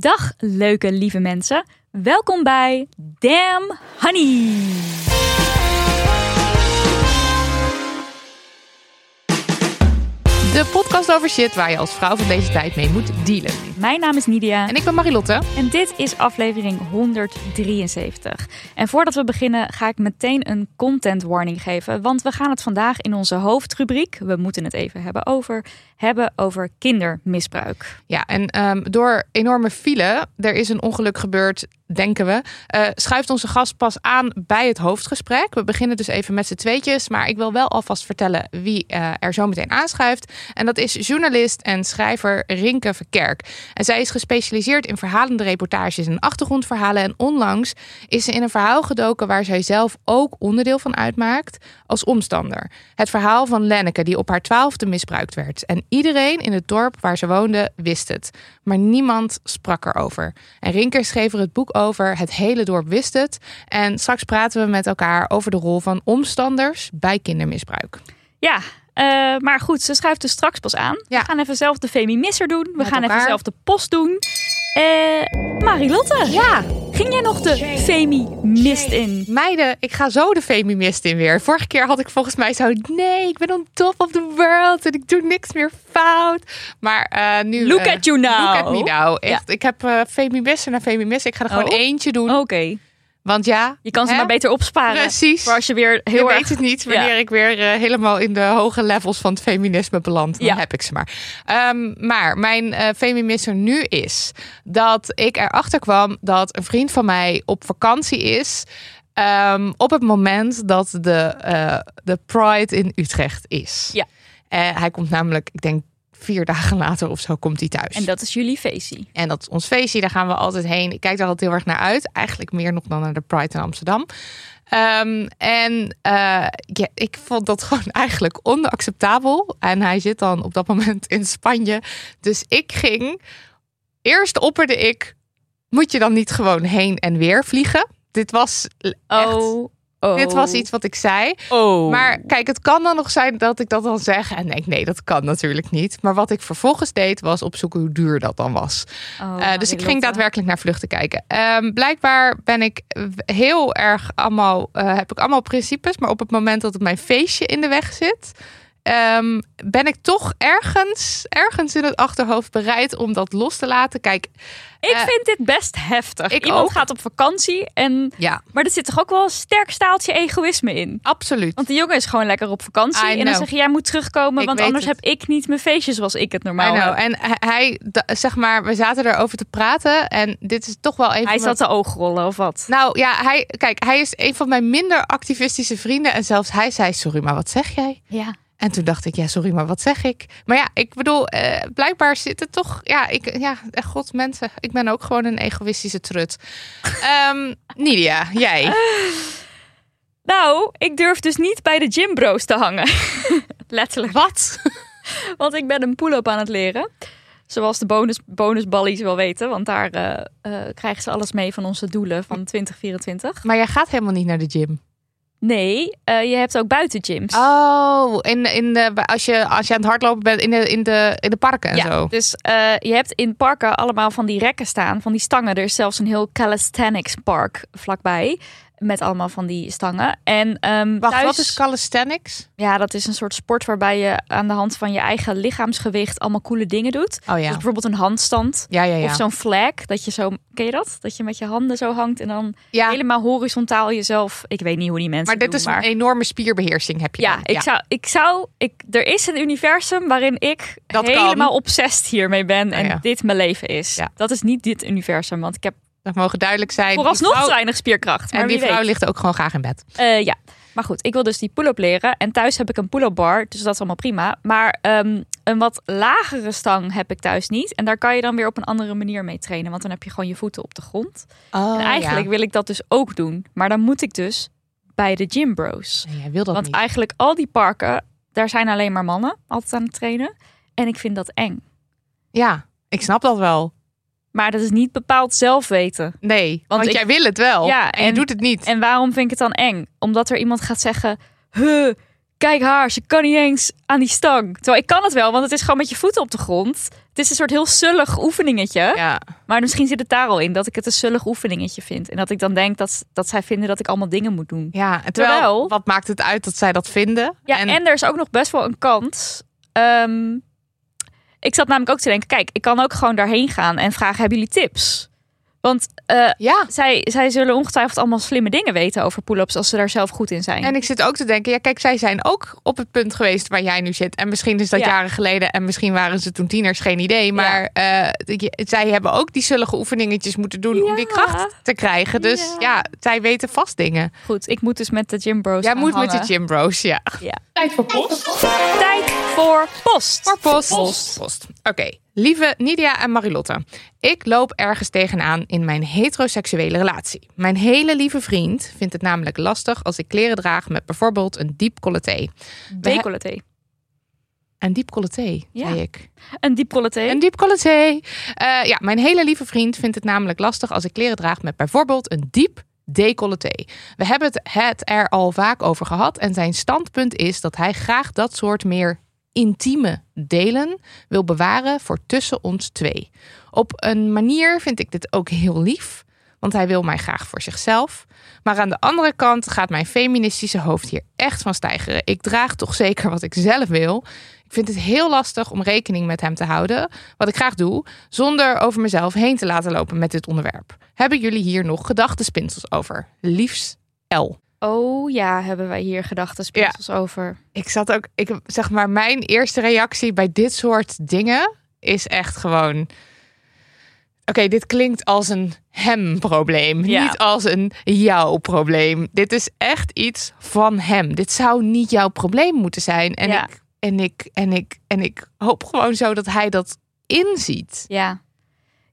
Dag leuke lieve mensen. Welkom bij Damn Honey. De podcast over shit waar je als vrouw van deze tijd mee moet dealen. Mijn naam is Nidia En ik ben Marilotte. en dit is aflevering 173. En voordat we beginnen ga ik meteen een content warning geven, want we gaan het vandaag in onze hoofdrubriek, we moeten het even hebben over, hebben over kindermisbruik. Ja, en ehm, door enorme file, er is een ongeluk gebeurd, denken we, eh, schuift onze gast pas aan bij het hoofdgesprek. We beginnen dus even met z'n tweetjes, maar ik wil wel alvast vertellen wie eh, er zo meteen aanschuift. En dat is journalist en schrijver Rinke Verkerk. En zij is gespecialiseerd in verhalende reportages en achtergrondverhalen. En onlangs is ze in een verhaal gedoken waar zij zelf ook onderdeel van uitmaakt als omstander. Het verhaal van Lenneke die op haar twaalfde misbruikt werd. En iedereen in het dorp waar ze woonde wist het. Maar niemand sprak erover. En Rinke schreef er het boek over. Het hele dorp wist het. En straks praten we met elkaar over de rol van omstanders bij kindermisbruik. Ja, eh, maar goed, ze schuift dus straks pas aan. Ja. We gaan even zelf de Femi Misser doen. We Met gaan even zelf de post doen. Eh Marilotte, Ja, ging jij nog de Femi Mist in? Meiden, ik ga zo de Femimist in weer. Vorige keer had ik volgens mij zo... Nee, ik ben on top of the world en ik doe niks meer fout. Maar eh, nu... Look eh, at you now. Look at me now. Ja. Ik heb uh, Femimist en Femimist. Ik ga er gewoon Oh. eentje doen. Oké, Want ja... je kan ze hè? maar beter opsparen. Precies. Voor als je weer Je heel weet het niet wanneer Ja. ik weer eh, helemaal in de hoge levels van het feminisme beland. Dan Ja. heb ik ze maar. Ehm, maar mijn eh feminisme nu is dat ik erachter kwam dat een vriend van mij op vakantie is. ehm, op het moment dat de, eh, de Pride in Utrecht is. Ja. Hij komt namelijk, ik denk vier dagen later of zo, komt hij thuis. En dat is jullie feestje. En dat is ons feestje, daar gaan we altijd heen. Ik kijk daar altijd heel erg naar uit. Eigenlijk meer nog dan naar de Pride in Amsterdam. Ehm, en eh, ja, ik vond dat gewoon eigenlijk onacceptabel. En hij zit dan op dat moment in Spanje. Dus ik ging. Eerst opperde ik: moet je dan niet gewoon heen en weer vliegen? Dit was echt. Oh, oh. Dit was iets wat ik zei. Oh. Maar kijk, het kan dan nog zijn dat ik dat dan zeg. En denk, nee, dat kan natuurlijk niet. Maar wat ik vervolgens deed, was opzoeken hoe duur dat dan was. Oh, Eh, dus ik ging daadwerkelijk naar vluchten kijken. Ehm, blijkbaar ben ik heel erg allemaal, eh, heb ik allemaal principes. Maar op het moment dat het mijn feestje in de weg zit, ehm, ben ik toch ergens, ergens in het achterhoofd bereid om dat los te laten. Kijk, Ik eh, vind dit best heftig. ik Iemand ook. gaat op vakantie en... ja, Maar er zit toch ook wel een sterk staaltje egoïsme in? absoluut. Want die jongen is gewoon lekker op vakantie. En dan zeg je, jij moet terugkomen, Ik want anders het. heb ik niet mijn feestje zoals ik het normaal heb. En hij- zeg maar, we zaten erover te praten. En dit is toch wel een Hij zat de oogrollen of wat? Nou ja, hij, kijk, hij is een van mijn minder activistische vrienden. En zelfs hij zei, sorry, maar wat zeg jij? Ja. En toen dacht ik, ja, sorry, maar wat zeg ik? Maar ja, ik bedoel, eh, blijkbaar zit het toch... Ja, ik, ja, echt god, mensen. Ik ben ook gewoon een egoïstische trut. Ehm Nidia, jij. Nou, ik durf dus niet bij de gymbro's te hangen. Letterlijk. Wat? Want ik ben een pull-up aan het leren. Zoals de bonus, bonusballies wel weten. Want daar eh, eh, krijgen ze alles mee van onze doelen van 2024. Maar jij gaat helemaal niet naar de gym. Nee, eh, je hebt ook buitengyms. Oh, in, in de, als, je, als je aan het hardlopen bent in de, in de, in de parken en ja, zo. dus eh, je hebt in parken allemaal van die rekken staan, van die stangen. Er is zelfs een heel calisthenics park vlakbij. Met allemaal van die stangen. En ehm, Wacht, thuis, wat is calisthenics? Ja, dat is een soort sport waarbij je aan de hand van je eigen lichaamsgewicht allemaal coole dingen doet. Oh Dus ja. bijvoorbeeld een handstand. Ja, ja, ja. Of zo'n flag, dat je zo, ken je dat? Dat je met je handen zo hangt en dan helemaal horizontaal jezelf. Ik weet niet hoe die mensen Maar dit doen, is maar... een enorme spierbeheersing heb je Ja, dan. ik zou, ik zou, ik, er is een universum waarin ik Dat helemaal kan. obsessed hiermee ben en Nou ja. dit mijn leven is. Dat is niet dit universum, want ik heb Dat mogen duidelijk zijn. vooralsnog Die te vrouw- weinig spierkracht. Maar En die vrouw weet. ligt ook gewoon graag in bed. Eh, ja, Maar goed, ik wil dus die pull-up leren. En thuis heb ik een pull-up bar, dus dat is allemaal prima. Maar ehm, een wat lagere stang heb ik thuis niet. En daar kan je dan weer op een andere manier mee trainen. Want dan heb je gewoon je voeten op de grond. Oh, en eigenlijk wil ik dat dus ook doen. Maar dan moet ik dus bij de gym bros. Nee, jij wil dat Want niet. eigenlijk al die parken, daar zijn alleen maar mannen altijd aan het trainen. En ik vind dat eng. Ja, ik snap dat wel. Maar dat is niet bepaald zelf weten. Nee, want, ik- jij wil het wel. Ja, en, je doet het niet. En waarom vind ik het dan eng? Omdat er iemand gaat zeggen: Huh, kijk haar, ze kan niet eens aan die stang. Terwijl ik kan het wel, want het is gewoon met je voeten op de grond. Het is een soort heel sullig oefeningetje. ja. Maar misschien zit het daar al in dat ik het een sullig oefeningetje vind. En dat ik dan denk dat, dat zij vinden dat ik allemaal dingen moet doen. ja, en terwijl, Terwijl- wat maakt het uit dat zij dat vinden? Ja, en, er is ook nog best wel een kans. Ehm, ik zat namelijk ook te denken: kijk, ik kan ook gewoon daarheen gaan en vragen: hebben jullie tips? Want eh, ja, zij, zij zullen ongetwijfeld allemaal slimme dingen weten over pull-ups als ze daar zelf goed in zijn. En ik zit ook te denken, ja, kijk, zij zijn ook op het punt geweest waar jij nu zit. En misschien is dat Ja. jaren geleden en misschien waren ze toen tieners, geen idee. Maar eh, zij hebben ook die zullige oefeningetjes moeten doen om die kracht te krijgen. Dus Ja. ja. zij weten vast dingen. Goed, ik moet dus met de gym bros Jij gaan moet met de gym bros, ja. Tijd voor post. Tijd voor post. Voor post. Post. Post. Oké, lieve Nidia en Marilotte. Ik loop ergens tegenaan in mijn heteroseksuele relatie. Mijn hele lieve vriend vindt het namelijk lastig als ik kleren draag met bijvoorbeeld een diep colleté. Decolleté. Een diep colleté, Ja. zei ik. Een diep colleté. Een diep colleté. Eh, ja, mijn hele lieve vriend vindt het namelijk lastig als ik kleren draag met bijvoorbeeld een diep decolleté. We hebben het, het er al vaak over gehad en zijn standpunt is dat hij graag dat soort meer intieme delen wil bewaren voor tussen ons twee. Op een manier vind ik dit ook heel lief, want hij wil mij graag voor zichzelf. Maar aan de andere kant gaat mijn feministische hoofd hier echt van stijgeren. Ik draag toch zeker wat ik zelf wil. Ik vind het heel lastig om rekening met hem te houden, wat ik graag doe, zonder over mezelf heen te laten lopen met dit onderwerp. Hebben jullie hier nog gedachtenspinsels over? Liefs L. Oh ja, hebben wij hier gedachten over. Ik zat ook, ik zeg maar, mijn eerste reactie bij dit soort dingen is echt gewoon. Oké, dit klinkt als een hem-probleem, Ja. niet als een jou-probleem. Dit is echt iets van hem. Dit zou niet jouw probleem moeten zijn. En, Ja. ik, en, ik, en, ik, en ik hoop gewoon zo dat hij dat inziet. Ja.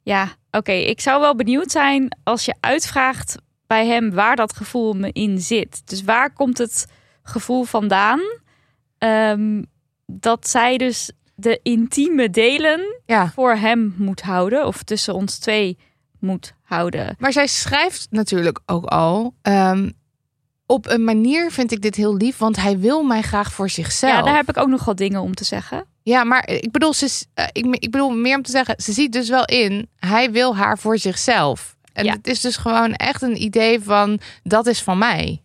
Ja, oké. Ik zou wel benieuwd zijn als je uitvraagt bij hem waar dat gevoel me in zit. Dus waar komt het gevoel vandaan ehm, dat zij dus de intieme delen Ja. voor hem moet houden of tussen ons twee moet houden? Maar zij schrijft natuurlijk ook al. ehm, op een manier vind ik dit heel lief, want hij wil mij graag voor zichzelf. Ja, daar heb ik ook nog wel dingen om te zeggen. Ja, maar ik bedoel, ze, eh, ik, ik bedoel meer om te zeggen, ze ziet dus wel in, hij wil haar voor zichzelf. En Ja. het is dus gewoon echt een idee van, dat is van mij.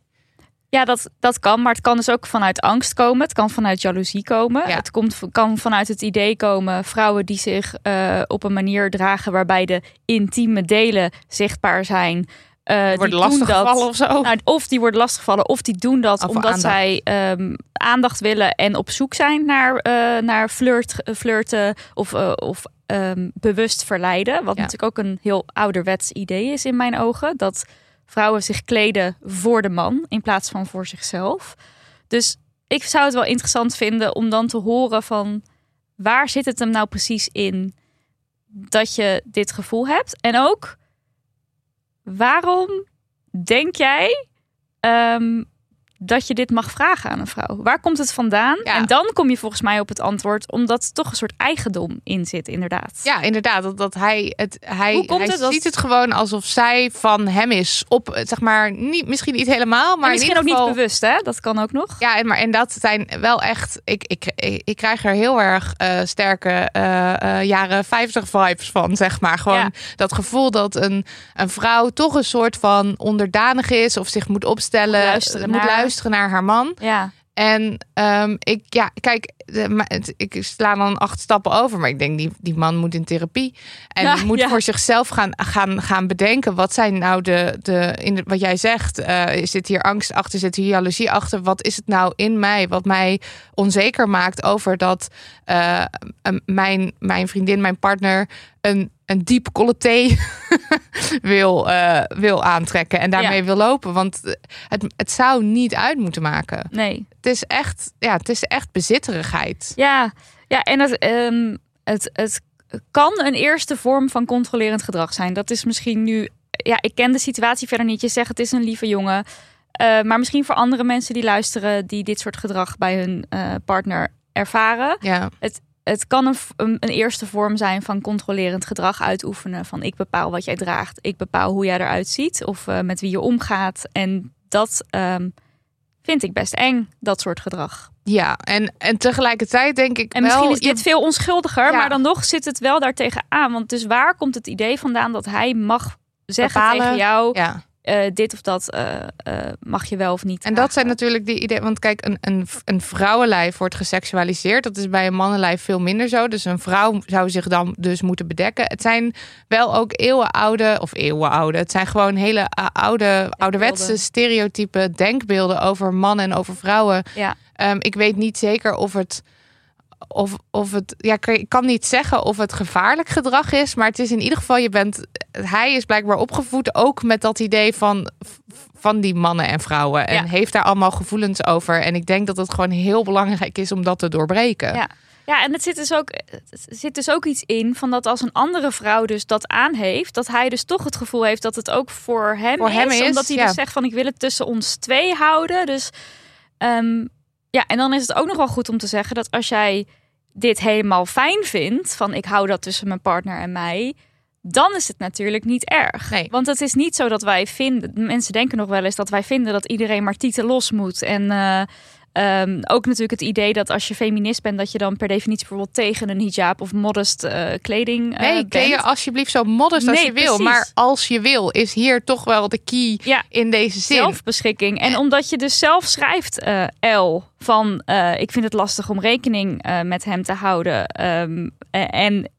Ja, dat, dat kan, maar het kan dus ook vanuit angst komen. Het kan vanuit jaloezie komen. Ja. Het komt, kan vanuit het idee komen, vrouwen die zich eh, op een manier dragen waarbij de intieme delen zichtbaar zijn. die Wordt doen lastiggevallen of zo. Nou, of die worden lastiggevallen, of die doen dat Of omdat aandacht. zij ehm, aandacht willen en op zoek zijn naar, eh, naar flirt, flirten of, of ehm, bewust verleiden. Wat Ja. natuurlijk ook een heel ouderwets idee is in mijn ogen. Dat vrouwen zich kleden voor de man in plaats van voor zichzelf. Dus ik zou het wel interessant vinden om dan te horen van waar zit het hem nou precies in dat je dit gevoel hebt? En ook waarom denk jij ehm, dat je dit mag vragen aan een vrouw? Waar komt het vandaan? Ja. En dan kom je volgens mij op het antwoord, omdat er toch een soort eigendom in zit, inderdaad. Ja, inderdaad. Dat, dat hij het, hij, Hoe komt hij het dat- ziet het gewoon alsof zij van hem is. Op, zeg maar, niet, misschien niet helemaal, maar en misschien in ook ieder geval, niet bewust, hè? Dat kan ook nog. Ja, en, maar, en dat zijn wel echt. Ik, ik, ik, ik krijg er heel erg eh, sterke eh, eh, jaren 50 vibes van, zeg maar. Gewoon Ja. dat gevoel dat een, een vrouw toch een soort van onderdanig is of zich moet opstellen, Moet luisteren moet naar- luisteren naar haar man. Ja, En ehm, ik, ja, kijk, de, ik sla dan acht stappen over, maar ik denk die, die man moet in therapie en Ja, moet ja. voor zichzelf gaan, gaan, gaan bedenken. Wat zijn nou de, de, in de wat jij zegt? eh zit hier angst achter? Zit hier jaloezie achter? Wat is het nou in mij wat mij onzeker maakt over dat eh, mijn, mijn vriendin, mijn partner een een diep colleté wil, eh, wil aantrekken en daarmee Ja. wil lopen. Want het, het zou niet uit moeten maken. Nee. Het is echt, ja, het is echt bezitterigheid. Ja, ja en het, ehm, het, het kan een eerste vorm van controlerend gedrag zijn. Dat is misschien nu. Ja, ik ken de situatie verder niet. Je zegt het is een lieve jongen. Eh, maar misschien voor andere mensen die luisteren, die dit soort gedrag bij hun eh, partner ervaren. Ja, Het kan een, een, een eerste vorm zijn van controlerend gedrag uitoefenen. Van ik bepaal wat jij draagt, ik bepaal hoe jij eruit ziet of eh, met wie je omgaat. En dat ehm, vind ik best eng, dat soort gedrag. ja. En, en tegelijkertijd denk ik En wel... misschien is je- dit veel onschuldiger, Ja. maar dan nog zit het wel daartegen aan. Want dus waar komt het idee vandaan dat hij mag zeggen Bepalen. tegen jou... ja. Eh, dit of dat eh, eh, mag je wel of niet En dat zijn natuurlijk die ideeën. Want kijk, een, een, een vrouwenlijf wordt geseksualiseerd. Dat is bij een mannenlijf veel minder zo. Dus een vrouw zou zich dan dus moeten bedekken. Het zijn wel ook eeuwenoude, of eeuwenoude. Het zijn gewoon hele oude, ouderwetse stereotype denkbeelden over mannen en over vrouwen. Ja. Ehm, ik weet niet zeker of het. Of, of het, ja, ik- kan niet zeggen of het gevaarlijk gedrag is, maar het is in ieder geval, je bent, hij is blijkbaar opgevoed ook met dat idee van, van die mannen en vrouwen. En Ja. heeft daar allemaal gevoelens over. En ik denk dat het gewoon heel belangrijk is om dat te doorbreken. Ja. Ja, en het zit, dus ook, het zit dus ook iets in van dat als een andere vrouw dus dat aan heeft, dat hij dus toch het gevoel heeft dat het ook voor hem, Voor is, hem is, Omdat hij ja. dus zegt van ik wil het tussen ons twee houden. Dus ehm, ja, en dan is het ook nog wel goed om te zeggen dat als jij dit helemaal fijn vindt, van ik hou dat tussen mijn partner en mij, dan is het natuurlijk niet erg. Nee. Want het is niet zo dat wij vinden, mensen denken nog wel eens dat wij vinden dat iedereen maar tieten los moet. En eh, ehm, ook natuurlijk het idee dat als je feminist bent, dat je dan per definitie bijvoorbeeld tegen een hijab of modest eh, kleding eh, Nee, bent. je alsjeblieft zo modest als Nee, je wil. precies. Maar als je wil, is hier toch wel de key Ja. in deze zin. zelfbeschikking. En omdat je dus zelf schrijft, L, van eh, ik vind het lastig om rekening eh, met hem te houden. ehm, eh, en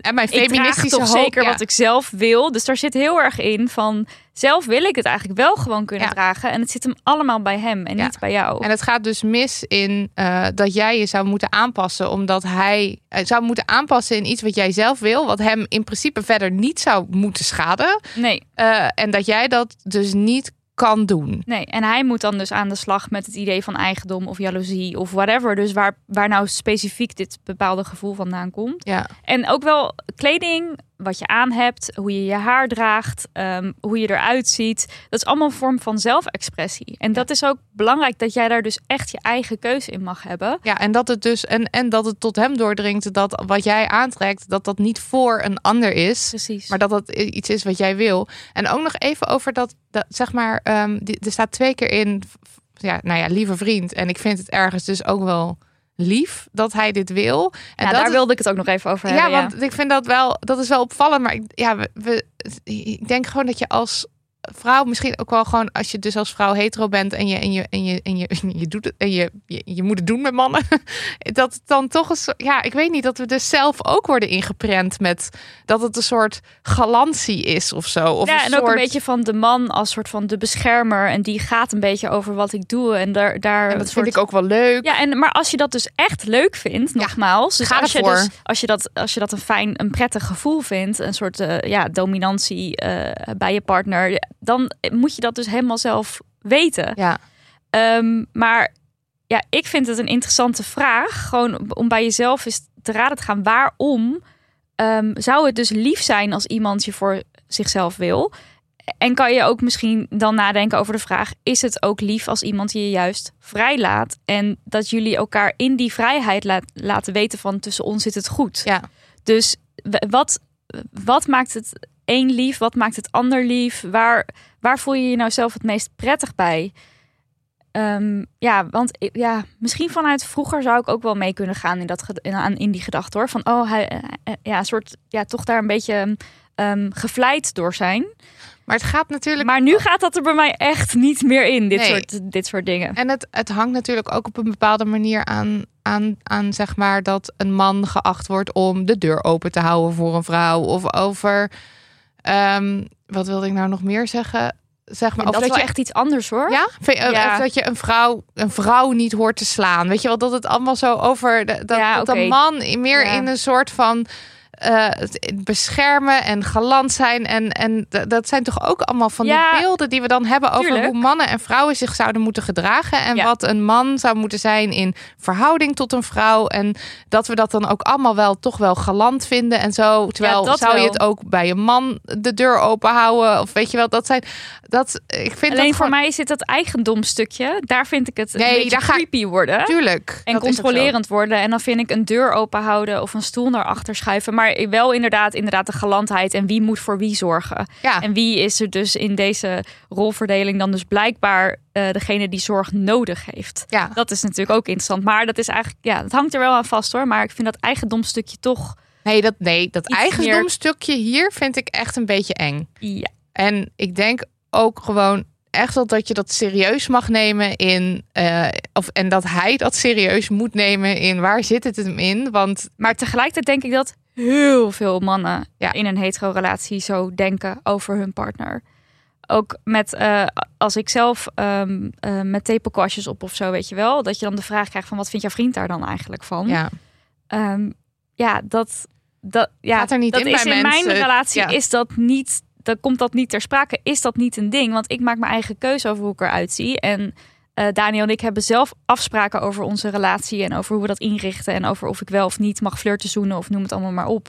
En mijn ik feministische toch hoop, zeker ja. wat ik zelf wil. Dus daar zit heel erg in van zelf wil ik het eigenlijk wel gewoon kunnen Ja. dragen. En het zit hem allemaal bij hem en Ja. niet bij jou. En het gaat dus mis in eh, dat jij je zou moeten aanpassen, omdat hij zou moeten aanpassen in iets wat jij zelf wil, wat hem in principe verder niet zou moeten schaden. Nee, en dat jij dat dus niet kan doen. nee. En hij moet dan dus aan de slag met het idee van eigendom of jaloezie of whatever. Dus waar, waar nou specifiek dit bepaalde gevoel vandaan komt. Ja, En ook wel kleding, wat je aan hebt, hoe je je haar draagt, ehm, hoe je eruit ziet. Dat is allemaal een vorm van zelfexpressie. En dat is ook belangrijk dat jij daar dus echt je eigen keuze in mag hebben. ja en dat het dus en, en dat het tot hem doordringt dat wat jij aantrekt, dat dat niet voor een ander is. Precies. Maar dat dat iets is wat jij wil. En ook nog even over dat, dat zeg maar, ehm, die, er staat twee keer in, ja, nou ja, lieve vriend. En ik vind het ergens dus ook wel lief dat hij dit wil. En ja, dat daar is- wilde ik het ook nog even over hebben. Ja, want ik vind dat wel, dat is wel opvallend. Maar ik, ja, we, we, ik denk gewoon dat je als vrouw misschien ook wel gewoon als je dus als vrouw hetero bent en je en je en je en je, je doet het en je, je je moet het doen met mannen dat het dan toch een soort ja ik weet niet dat we dus zelf ook worden ingeprent met dat het een soort galantie is of zo of ja, een en soort ook een beetje van de man als soort van de beschermer. En die gaat een beetje over wat ik doe. En daar, daar en dat soort- vind ik ook wel leuk Ja, en, maar als je dat dus echt leuk vindt, nogmaals. Dus ga als je, dus, als, je dat, als je dat een fijn, een prettig gevoel vindt, een soort eh, ja, dominantie eh, bij je partner, dan moet je dat dus helemaal zelf weten. ja Ehm, maar ja, ik vind het een interessante vraag. Gewoon om bij jezelf eens te raden te gaan. Waarom ehm, zou het dus lief zijn als iemand je voor zichzelf wil? En kan je ook misschien dan nadenken over de vraag: is het ook lief als iemand je juist vrijlaat? En dat jullie elkaar in die vrijheid laat, laten weten van tussen ons zit het goed. ja Dus wat, wat maakt het een lief? Wat maakt het ander lief? Waar, waar voel je je nou zelf het meest prettig bij? Ehm, ja, want ik- ja, misschien vanuit vroeger zou ik ook wel mee kunnen gaan in, dat, in, aan- in die gedachte hoor. Van oh, hij, eh, eh, ja, een soort, ja, toch daar een beetje ehm gevleid door zijn. maar het gaat natuurlijk Maar nu gaat dat er bij mij echt niet meer in, dit, Nee. soort, dit soort dingen. En het, het hangt natuurlijk ook op een bepaalde manier aan, aan, aan, zeg maar, dat een man geacht wordt om de deur open te houden voor een vrouw. Of over, ehm, wat wilde ik nou nog meer zeggen? Zeg maar, of dat is dat je echt iets anders hoor. Ja? Of dat je een vrouw, een vrouw niet hoort te slaan. Weet je wel, dat het allemaal zo over... de- Dat, Ja, dat oké. een man meer in een soort van... het beschermen en galant zijn. En, en dat zijn toch ook allemaal van Ja, die beelden die we dan hebben over tuurlijk. hoe mannen en vrouwen zich zouden moeten gedragen. En Ja. wat een man zou moeten zijn in verhouding tot een vrouw. En dat we dat dan ook allemaal wel toch wel galant vinden en zo. Terwijl zou je het ook bij een man de deur open houden? Of weet je wel, dat zijn. Dat, ik vind Alleen dat voor gewoon- mij zit dat eigendomstukje. Daar vind ik het een Nee, beetje daar ga ik- creepy worden. Tuurlijk. En controlerend worden. En dan vind ik een deur open houden of een stoel naar achter schuiven. Maar wel inderdaad, inderdaad de galantheid. En wie moet voor wie zorgen. Ja. En wie is er dus in deze rolverdeling dan dus blijkbaar eh, degene die zorg nodig heeft. Ja. Dat is natuurlijk ook interessant. Maar dat is eigenlijk, ja, dat hangt er wel aan vast hoor. Maar ik vind dat eigendomstukje toch, Nee, dat, nee, dat eigendomstukje hier vind ik echt een beetje eng. ja. En ik denk ook gewoon echt wel dat je dat serieus mag nemen in. eh, of, en dat hij dat serieus moet nemen in waar zit het hem in? Want Maar tegelijkertijd denk ik dat heel veel mannen Ja. in een hetero-relatie zo denken over hun partner. Ook met, eh, als ik zelf ehm, eh, met tepelkwastjes op of zo, weet je wel. Dat je dan de vraag krijgt van, wat vindt jouw vriend daar dan eigenlijk van? ja, Ehm, ja, dat, dat, ja, Gaat er niet dat in is bij in mensen. mijn relatie Ja. is dat niet, dan komt dat niet ter sprake. Is dat niet een ding? Want ik maak mijn eigen keuze over hoe ik eruit zie. En eh, Daniel en ik hebben zelf afspraken over onze relatie en over hoe we dat inrichten en over of ik wel of niet mag flirten, zoenen of noem het allemaal maar op.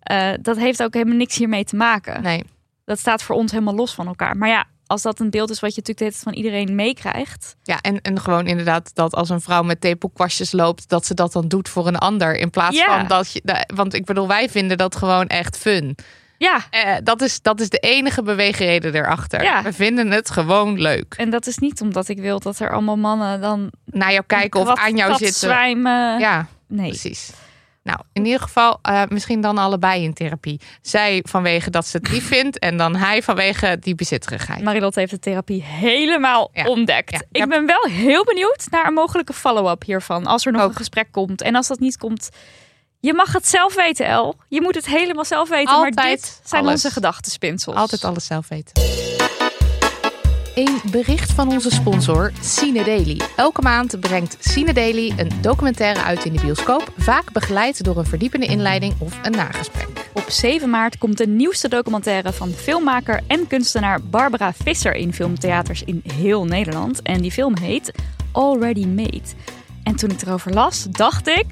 Eh, dat heeft ook helemaal niks hiermee te maken. nee. Dat staat voor ons helemaal los van elkaar. Maar ja, als dat een beeld is wat je natuurlijk van iedereen meekrijgt. Ja, en, en gewoon inderdaad dat als een vrouw met tepelkwastjes loopt, dat ze dat dan doet voor een ander. In plaats Ja. van dat je. da- Want ik bedoel, wij vinden dat gewoon echt fun. Ja, Eh, dat, is, dat is de enige beweegreden erachter. Ja. We vinden het gewoon leuk. en dat is niet omdat ik wil dat er allemaal mannen dan Naar jou kijken of aan jou zitten. zwijmen. Ja, nee. precies. Nou, in ieder geval eh, misschien dan allebei in therapie. Zij vanwege dat ze het lief vindt en dan hij vanwege die bezitterigheid. Marilot heeft de therapie helemaal Ja. ontdekt. Ja. Ik ben wel heel benieuwd naar een mogelijke follow-up hiervan. Als er nog Ook. een gesprek komt. En als dat niet komt, je mag het zelf weten, El. Je moet het helemaal zelf weten. maar Altijd dit zijn alles. onze gedachtenspinsels. Altijd alles zelf weten. Een bericht van onze sponsor Cine Daily. Elke maand brengt Cine Daily een documentaire uit in de bioscoop, vaak begeleid door een verdiepende inleiding of een nagesprek. Op 7 maart komt de nieuwste documentaire van filmmaker en kunstenaar Barbara Visser in filmtheaters in heel Nederland. En die film heet Already Made. En toen ik erover las, dacht ik: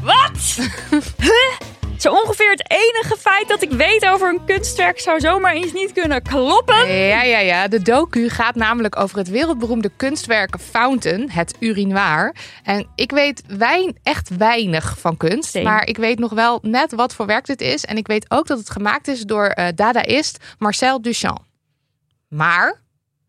Wat? Huh? Zo ongeveer het enige feit dat ik weet over een kunstwerk zou zomaar eens niet kunnen kloppen. Ja, ja, ja. De docu gaat namelijk over het wereldberoemde kunstwerk Fountain, het urinoir. En ik weet wein, echt weinig van kunst. Same. Maar ik weet nog wel net wat voor werk dit is. En ik weet ook dat het gemaakt is door eh dadaïst Marcel Duchamp. Maar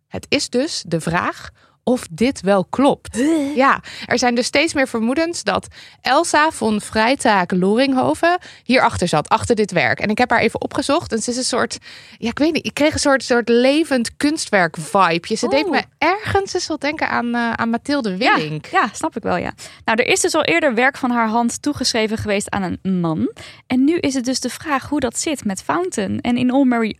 het is dus de vraag of dit wel klopt. Ja, er zijn dus steeds meer vermoedens dat Elsa von Freitag Loringhoven hierachter zat, achter dit werk. En ik heb haar even opgezocht en ze is een soort, ja, ik weet niet, ik kreeg een soort, soort levend kunstwerk vibe. Ze deed me ergens eens wel denken aan, eh, aan Mathilde Willink. ja, snap ik wel, ja. Nou, er is dus al eerder werk van haar hand toegeschreven geweest aan een man. En nu is het dus de vraag hoe dat zit met Fountain. En in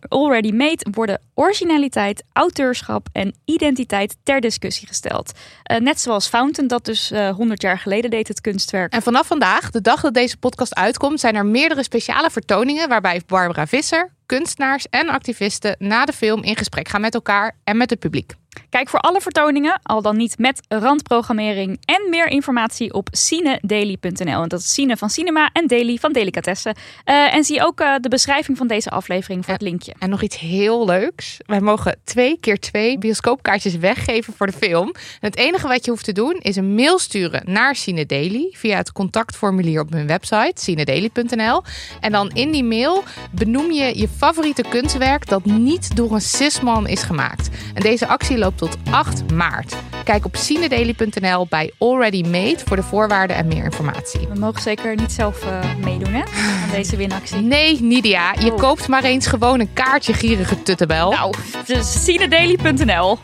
Already Made worden originaliteit, auteurschap en identiteit ter discussie gesteld. Eh, net zoals Fountain dat dus eh 100 jaar geleden deed het kunstwerk. En vanaf vandaag, de dag dat deze podcast uitkomt, zijn er meerdere speciale vertoningen waarbij Barbara Visser, kunstenaars en activisten na de film in gesprek gaan met elkaar en met het publiek. Kijk voor alle vertoningen, al dan niet met randprogrammering en meer informatie op cinedaily.nl. En dat is Cine van Cinema en Daily van Delicatessen. Eh, en zie ook eh, de beschrijving van deze aflevering voor het linkje. En nog iets heel leuks. Wij mogen twee keer twee bioscoopkaartjes weggeven voor de film. En het enige wat je hoeft te doen is een mail sturen naar Cine Daily via het contactformulier op hun website cinedaily.nl. En dan in die mail benoem je je favoriete kunstwerk dat niet door een cisman is gemaakt. En deze actie loopt tot 8 maart. Kijk op cinedaily.nl bij Already Made voor de voorwaarden en meer informatie. We mogen zeker niet zelf eh, meedoen hè, aan deze winactie. Nee, Nidia, je Oh. koopt maar eens gewoon een kaartje, gierige tuttebel. Nou, dus cinedaily.nl.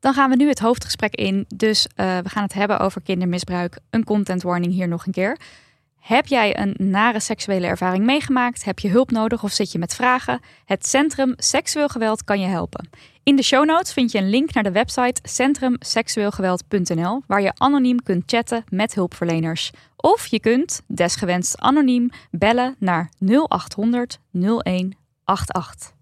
Dan gaan we nu het hoofdgesprek in. Dus eh, we gaan het hebben over kindermisbruik. Een content warning hier nog een keer. Heb jij een nare seksuele ervaring meegemaakt? Heb je hulp nodig of zit je met vragen? Het Centrum Seksueel Geweld kan je helpen. In de show notes vind je een link naar de website centrumseksueelgeweld.nl waar je anoniem kunt chatten met hulpverleners. Of je kunt, desgewenst anoniem, bellen naar 0800 0188.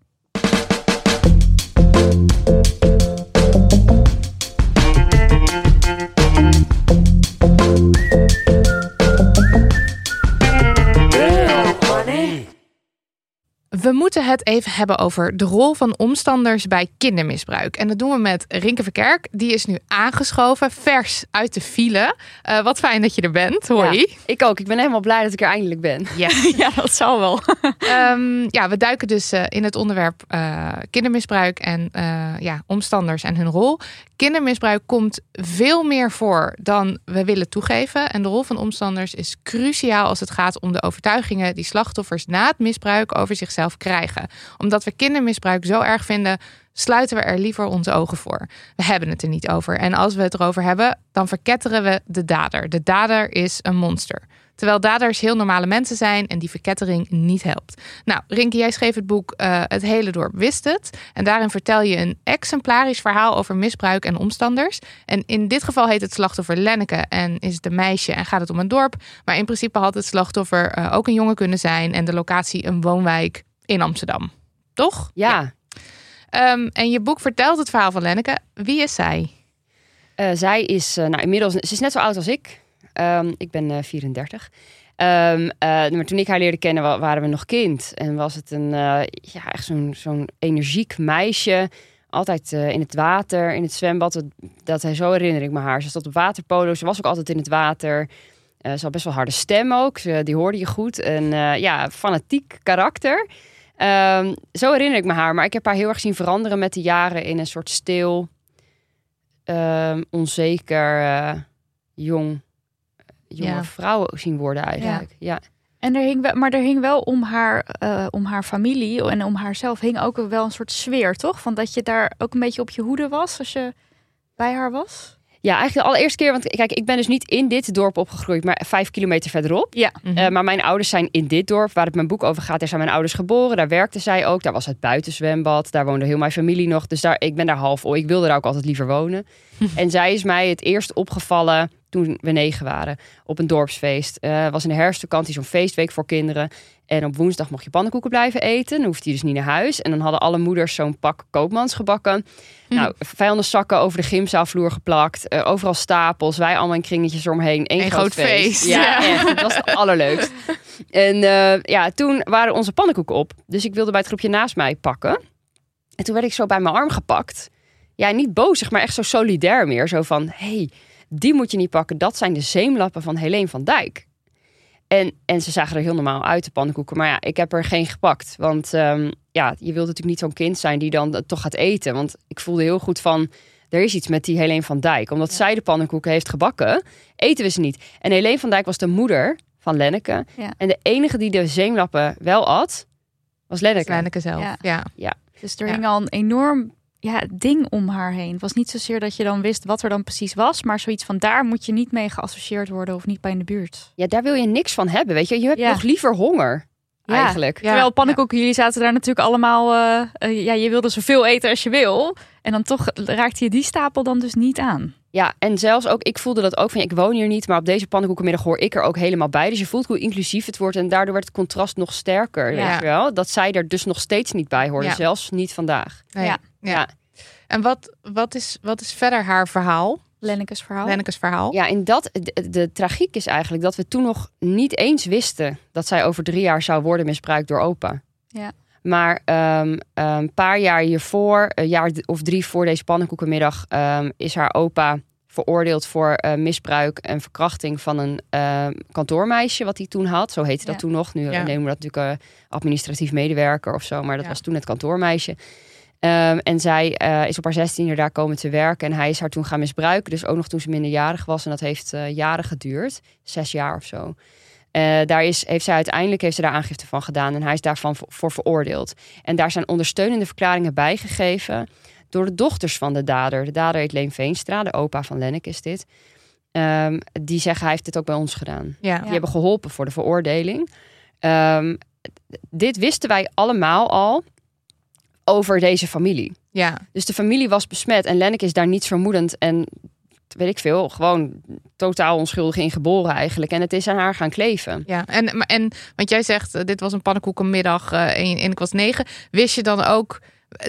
We moeten het even hebben over de rol van omstanders bij kindermisbruik. En dat doen we met Rinke Verkerk. Die is nu aangeschoven, vers uit de file. Uh, wat fijn dat je er bent. Hoi. Ja, ik ook. Ik ben helemaal blij dat ik er eindelijk ben. Yes. ja, dat zal wel. um, ja, we duiken dus uh, in het onderwerp uh, kindermisbruik en ja, omstanders en hun rol. Kindermisbruik komt veel meer voor dan we willen toegeven. En de rol van omstanders is cruciaal als het gaat om de overtuigingen die slachtoffers na het misbruik over zichzelf krijgen. Omdat we kindermisbruik zo erg vinden, sluiten we er liever onze ogen voor. We hebben het er niet over. En als we het erover hebben, dan verketteren we de dader. De dader is een monster. Terwijl daders heel normale mensen zijn en die verkettering niet helpt. Nou, Rinke, jij schreef het boek uh, Het hele dorp wist het. En daarin vertel je een exemplarisch verhaal over misbruik en omstanders. En in dit geval heet het slachtoffer Lenneke en is het een meisje en gaat het om een dorp. Maar in principe had het slachtoffer uh, ook een jongen kunnen zijn en de locatie een woonwijk in Amsterdam. Toch? Ja. ja. Um, en je boek vertelt het verhaal van Lenneke. Wie is zij? Uh, zij is nou, inmiddels, ze is net zo oud als ik. Um, ik ben uh, 34. Um, uh, maar toen ik haar leerde kennen, waren we nog kind. En was het een, ja, echt zo'n zo'n energiek meisje. Altijd in het water, in het zwembad. Dat, dat zo herinner ik me haar. Ze stond op waterpolo. Ze was ook altijd in het water. Ze had best wel harde stem ook. Ze, die hoorde je goed. En ja, fanatiek karakter. Um, zo herinner ik me haar. Maar ik heb haar heel erg zien veranderen met de jaren in een soort stil, ehm, onzeker, jong jonge ja. vrouwen zien worden eigenlijk. Ja. ja. En er hing wel, maar er hing wel om haar, uh, om haar familie en om haarzelf hing ook wel een soort sfeer, toch? Van dat je daar ook een beetje op je hoede was als je bij haar was. Ja, eigenlijk de allereerste keer. Want kijk, ik ben dus niet in dit dorp opgegroeid, maar vijf kilometer verderop. Ja. Mm -hmm. uh, maar mijn ouders zijn in dit dorp, waar het mijn boek over gaat. Daar zijn mijn ouders geboren. Daar werkten zij ook. Daar was het buitenzwembad. Daar woonde heel mijn familie nog. Dus daar, ik ben daar half. Oh, ik wilde daar ook altijd liever wonen. en zij is mij het eerst opgevallen toen we negen waren. Op een dorpsfeest. Uh, was in de herfstvakantie zo'n feestweek voor kinderen. En op woensdag mocht je pannenkoeken blijven eten. Dan hoefde je dus niet naar huis. En dan hadden alle moeders zo'n pak koopmansgebakken. Mm. Nou, vuilniszakken over de gymzaalvloer geplakt. Uh, overal stapels. Wij allemaal in kringetjes eromheen. Eén Een groot, groot feest. feest. Ja, ja. Echt, dat was het allerleukst. En uh, ja, toen waren onze pannenkoeken op. Dus ik wilde bij het groepje naast mij pakken. En toen werd ik zo bij mijn arm gepakt. Ja, niet bozig, maar echt zo solidair meer. Zo van, hey, die moet je niet pakken. Dat zijn de zeemlappen van Helene van Dijk. En, en ze zagen er heel normaal uit, de pannenkoeken. Maar ja, ik heb er geen gepakt. Want um, ja, je wilt natuurlijk niet zo'n kind zijn die dan toch gaat eten. Want ik voelde heel goed van, er is iets met die Helene van Dijk. Omdat ja. zij de pannenkoeken heeft gebakken, eten we ze niet. En Helene van Dijk was de moeder van Lenneke. Ja. En de enige die de zeemlappen wel at, was Lenneke. Lenneke zelf, ja. ja. ja. Dus er hing al een enorm ja, ding om haar heen. Het was niet zozeer dat je dan wist wat er dan precies was, maar zoiets van daar moet je niet mee geassocieerd worden of niet bij in de buurt. Ja, daar wil je niks van hebben, weet je. Je hebt ja. nog liever honger. Ja. Eigenlijk. Ja. Terwijl pannenkoeken, jullie zaten daar natuurlijk allemaal. Uh, uh, ja, je wilde zoveel eten als je wil. En dan toch raakte je die stapel dan dus niet aan. Ja, en zelfs ook, ik voelde dat ook van, ik woon hier niet, maar op deze pannenkoekenmiddag hoor ik er ook helemaal bij. Dus je voelt hoe inclusief het wordt en daardoor werd het contrast nog sterker, Ja. weet je wel. Dat zij er dus nog steeds niet bij hoorde, Ja. zelfs niet vandaag. Ja. Ja. En wat, wat, is, wat is verder haar verhaal? Lennekes verhaal. Lennekes verhaal? Ja, en dat, de, de tragiek is eigenlijk dat we toen nog niet eens wisten dat zij over drie jaar zou worden misbruikt door opa. Ja. Maar ehm, een paar jaar hiervoor, een jaar of drie voor deze pannenkoekenmiddag, ehm, is haar opa veroordeeld voor eh, misbruik en verkrachting van een ehm, kantoormeisje wat hij toen had. Zo heette dat Ja. toen nog. Nu Ja. nemen we dat natuurlijk eh, administratief medewerker of zo, maar dat Ja. was toen het kantoormeisje. Ehm, en zij eh, is op haar zestiende daar komen te werken. En hij is haar toen gaan misbruiken. Dus ook nog toen ze minderjarig was. En dat heeft eh, jaren geduurd. Zes jaar of zo. Eh, daar is, heeft zij uiteindelijk heeft ze daar aangifte van gedaan. En hij is daarvan voor, veroordeeld. En daar zijn ondersteunende verklaringen bijgegeven. Door de dochters van de dader. De dader heet Leen Veenstra. De opa van Lennek is dit. Ehm, die zeggen hij heeft dit ook bij ons gedaan. Ja. Die hebben geholpen voor de veroordeling. Ehm, dit wisten wij allemaal al. Over deze familie. Ja, Dus de familie was besmet en Lenneke is daar niets vermoedend en weet ik veel, gewoon totaal onschuldig in geboren eigenlijk. En het is aan haar gaan kleven. ja. En, en want jij zegt, eh, dit was een pannenkoekenmiddag eh, en, en ik was negen. Wist je dan ook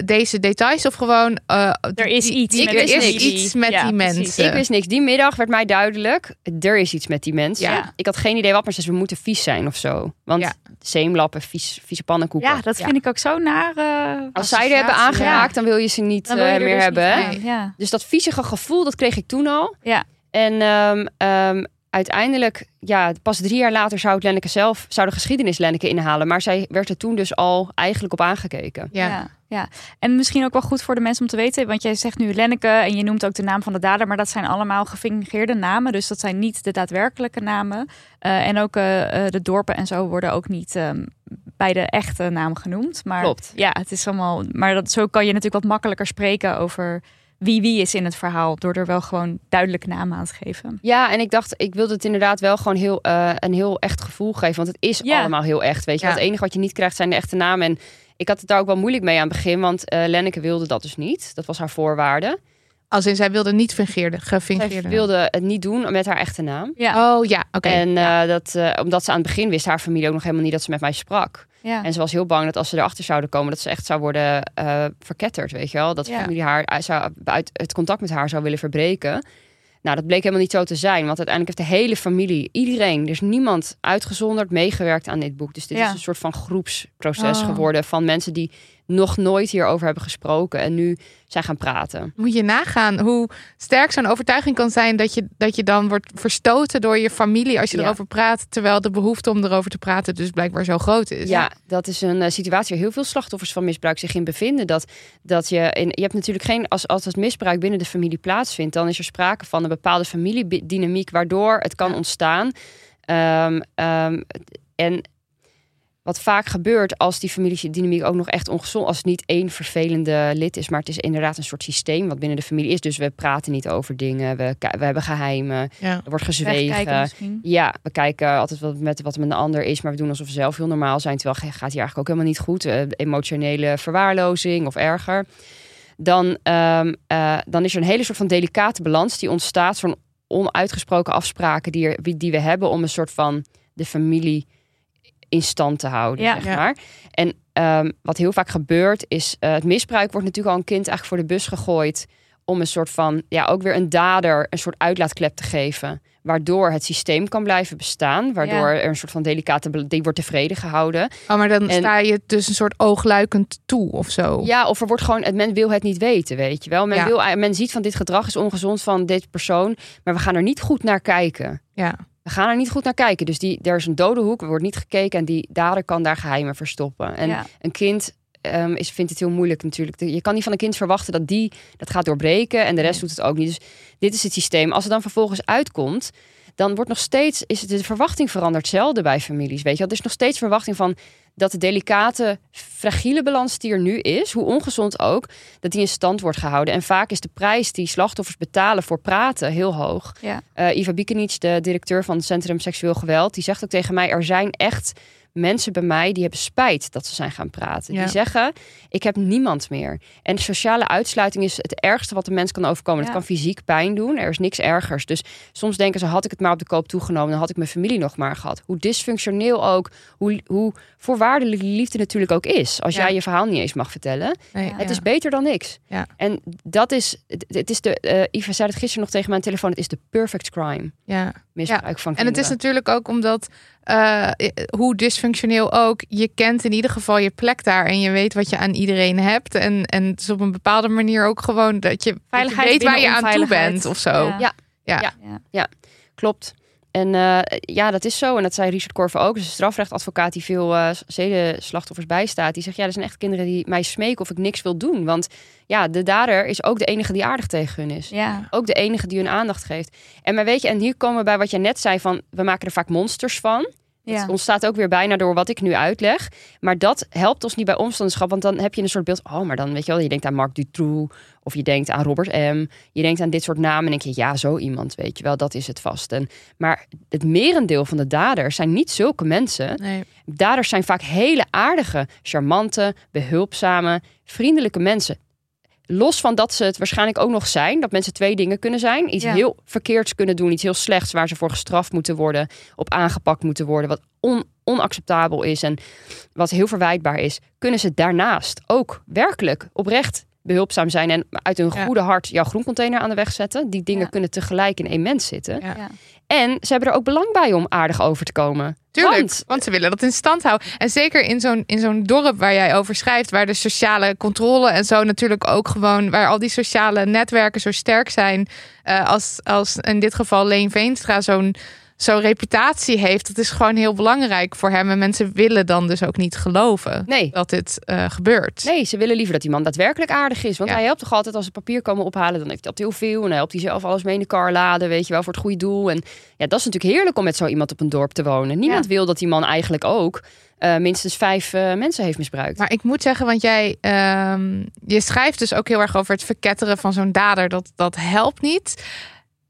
deze details of gewoon... eh, Er is iets die- met er die is iets met Ja, die precies. mensen. Ik wist niks. Die middag werd mij duidelijk, er is iets met die mens. Ja. Ik had geen idee wat, maar ze ze moeten vies zijn of zo. Want Ja. zeemlappen, vies, vieze pannenkoeken. Ja, dat vind ik ook zo naar. eh, Als zij er hebben aangeraakt, dan wil je ze niet je eh, er meer dus hebben. niet. Dus dat viezige gevoel, dat kreeg ik toen al. Ja. En ehm, ehm, uiteindelijk, ja, pas drie jaar later zou het Lenneke zelf, zou de geschiedenis Lenneke inhalen. Maar zij werd er toen dus al eigenlijk op aangekeken. Ja. Ja. en misschien ook wel goed voor de mensen om te weten, want jij zegt nu Lenneke en je noemt ook de naam van de dader, maar dat zijn allemaal gefingeerde namen, dus dat zijn niet de daadwerkelijke namen. Eh, en ook eh, eh, de dorpen en zo worden ook niet ehm, bij de echte naam genoemd. Maar Klopt. ja, het is allemaal. Maar dat, zo kan je natuurlijk wat makkelijker spreken over wie wie is in het verhaal, door er wel gewoon duidelijke namen aan te geven. Ja, en ik dacht, ik wilde het inderdaad wel gewoon heel, een heel echt gevoel geven. Want het is Ja. allemaal heel echt. Weet je, Ja. het enige wat je niet krijgt zijn de echte namen. En ik had het daar ook wel moeilijk mee aan het begin, want eh Lenneke wilde dat dus niet. Dat was haar voorwaarde. Als in, zij wilde niet fingeerde, Zij gefingeerde. wilde het niet doen met haar echte naam. Ja, Oh ja, oké. En eh, dat, eh, omdat ze aan het begin wist haar familie ook nog helemaal niet dat ze met mij sprak. ja. En ze was heel bang dat als ze erachter zouden komen, dat ze echt zou worden eh, verketterd, weet je wel. Dat de familie haar uit, zou, uit het contact met haar zou willen verbreken. Nou, dat bleek helemaal niet zo te zijn. Want uiteindelijk heeft de hele familie, iedereen, er is niemand uitgezonderd, meegewerkt aan dit boek. Dus dit Ja. is een soort van groepsproces Oh. geworden van mensen die nog nooit hierover hebben gesproken en nu zijn gaan praten. Moet je nagaan hoe sterk zo'n overtuiging kan zijn dat je, dat je dan wordt verstoten door je familie als je Ja. erover praat, terwijl de behoefte om erover te praten dus blijkbaar zo groot is. Ja, dat is een eh, situatie waar heel veel slachtoffers van misbruik zich in bevinden. Dat, dat je, in, je hebt natuurlijk geen, als, als het misbruik binnen de familie plaatsvindt, dan is er sprake van een bepaalde familiedynamiek waardoor het kan ontstaan. Ehm, ehm, en wat vaak gebeurt als die familiedynamiek ook nog echt ongezond, als het niet één vervelende lid is, maar het is inderdaad een soort systeem wat binnen de familie is. Dus we praten niet over dingen, we, we hebben geheimen, Ja. er wordt gezwegen. Ja, we kijken altijd wat met wat er met een ander is, maar we doen alsof we zelf heel normaal zijn. Terwijl het gaat hier eigenlijk ook helemaal niet goed. Eh, emotionele verwaarlozing of erger. Dan, ehm, eh, dan is er een hele soort van delicate balans die ontstaat van onuitgesproken afspraken die, er, die we hebben om een soort van de familie in stand te houden. Ja. zeg Ja. maar. En ehm, wat heel vaak gebeurt is, eh, het misbruik wordt natuurlijk al een kind eigenlijk voor de bus gegooid om een soort van, ja, ook weer een dader een soort uitlaatklep te geven. Waardoor het systeem kan blijven bestaan. Waardoor Ja. er een soort van delicate, die wordt tevreden gehouden. Oh, maar dan En- sta je dus een soort oogluikend toe of zo. Ja, of er wordt gewoon, het- men wil het niet weten, weet je wel. Men, Ja. wil, men ziet van dit gedrag is ongezond van dit persoon. Maar we gaan er niet goed naar kijken. Ja. We gaan er niet goed naar kijken. Dus die, er is een dode hoek, er wordt niet gekeken. En die dader kan daar geheimen verstoppen. En Ja. een kind ehm, is, vindt het heel moeilijk natuurlijk. Je kan niet van een kind verwachten dat die dat gaat doorbreken. En de rest doet het ook niet. Dus dit is het systeem. Als het dan vervolgens uitkomt, dan wordt nog steeds, is het de verwachting veranderd zelden bij families. Weet je wel? Er is nog steeds verwachting van dat de delicate, fragiele balans die er nu is, hoe ongezond ook, dat die in stand wordt gehouden. En vaak is de prijs die slachtoffers betalen voor praten heel hoog. Ja. Eh, Iva Biekenic, de directeur van het Centrum Seksueel Geweld, die zegt ook tegen mij: er zijn echt mensen bij mij die hebben spijt dat ze zijn gaan praten. Ja. Die zeggen: ik heb niemand meer. En sociale uitsluiting is het ergste wat de mens kan overkomen. Ja. Het kan fysiek pijn doen. Er is niks ergers. Dus soms denken ze: had ik het maar op de koop toegenomen, dan had ik mijn familie nog maar gehad. Hoe dysfunctioneel ook, hoe, hoe voorwaardelijk liefde natuurlijk ook is. Als Ja. jij je verhaal niet eens mag vertellen. Nee, Het is beter dan niks. Ja. En dat is, het het is de, Iva zei het gisteren nog tegen mijn telefoon, het is de perfect crime. ja. Misbruik van En het is kinderen. natuurlijk ook omdat, eh, hoe dysfunctioneel ook, je kent in ieder geval je plek daar en je weet wat je aan iedereen hebt. En, en het is op een bepaalde manier ook gewoon dat je, dat je Veiligheid weet waar je aan toe bent of zo. Ja. Ja. Ja. Ja. Klopt. En eh, ja, dat is zo. En dat zei Richard Korver ook. Dus een strafrechtadvocaat die veel eh zedenslachtoffers bijstaat. Die zegt, ja, er zijn echt kinderen die mij smeken of ik niks wil doen. Want ja, de dader is ook de enige die aardig tegen hun is. Ja. Ook de enige die hun aandacht geeft. En maar weet je, en hier komen we bij wat je net zei van... we maken er vaak monsters van. Ja. Het ontstaat ook weer bijna door wat ik nu uitleg. Maar dat helpt ons niet bij omstandigschap. Want dan heb je een soort beeld. Oh, maar dan weet je wel, je denkt aan Marc Dutroux. Of je denkt aan Robert M. Je denkt aan dit soort namen. En denk je, ja, zo iemand, weet je wel, dat is het vast. En, maar het merendeel van de daders zijn niet zulke mensen. Nee. Daders zijn vaak hele aardige, charmante, behulpzame, vriendelijke mensen. Los van dat ze het waarschijnlijk ook nog zijn, dat mensen twee dingen kunnen zijn. Iets Ja. heel verkeerds kunnen doen, iets heel slechts waar ze voor gestraft moeten worden, op aangepakt moeten worden, wat on- onacceptabel is en wat heel verwijtbaar is. Kunnen ze daarnaast ook werkelijk oprecht behulpzaam zijn en uit hun Ja. goede hart jouw groencontainer aan de weg zetten? Die dingen Ja. kunnen tegelijk in één mens zitten. Ja. En ze hebben er ook belang bij om aardig over te komen. Tuurlijk, Want want, ze willen dat in stand houden. En zeker in zo'n, in zo'n dorp waar jij over schrijft, waar de sociale controle en zo natuurlijk ook gewoon, waar al die sociale netwerken zo sterk zijn, eh, als, als in dit geval Leen Veenstra zo'n, zo'n reputatie heeft, dat is gewoon heel belangrijk voor hem. En mensen willen dan dus ook niet geloven nee, dat dit eh, gebeurt. Nee, ze willen liever dat die man daadwerkelijk aardig is. Want Ja. hij helpt toch altijd als ze papier komen ophalen. Dan heeft hij altijd heel veel. En hij helpt hij zelf alles mee in de kar laden. Weet je wel, voor het goede doel. En ja, dat is natuurlijk heerlijk om met zo iemand op een dorp te wonen. Niemand wil dat die man eigenlijk ook eh, minstens vijf eh, mensen heeft misbruikt. Maar ik moet zeggen, want jij ehm, je schrijft dus ook heel erg over het verketteren van zo'n dader. Dat, dat helpt niet.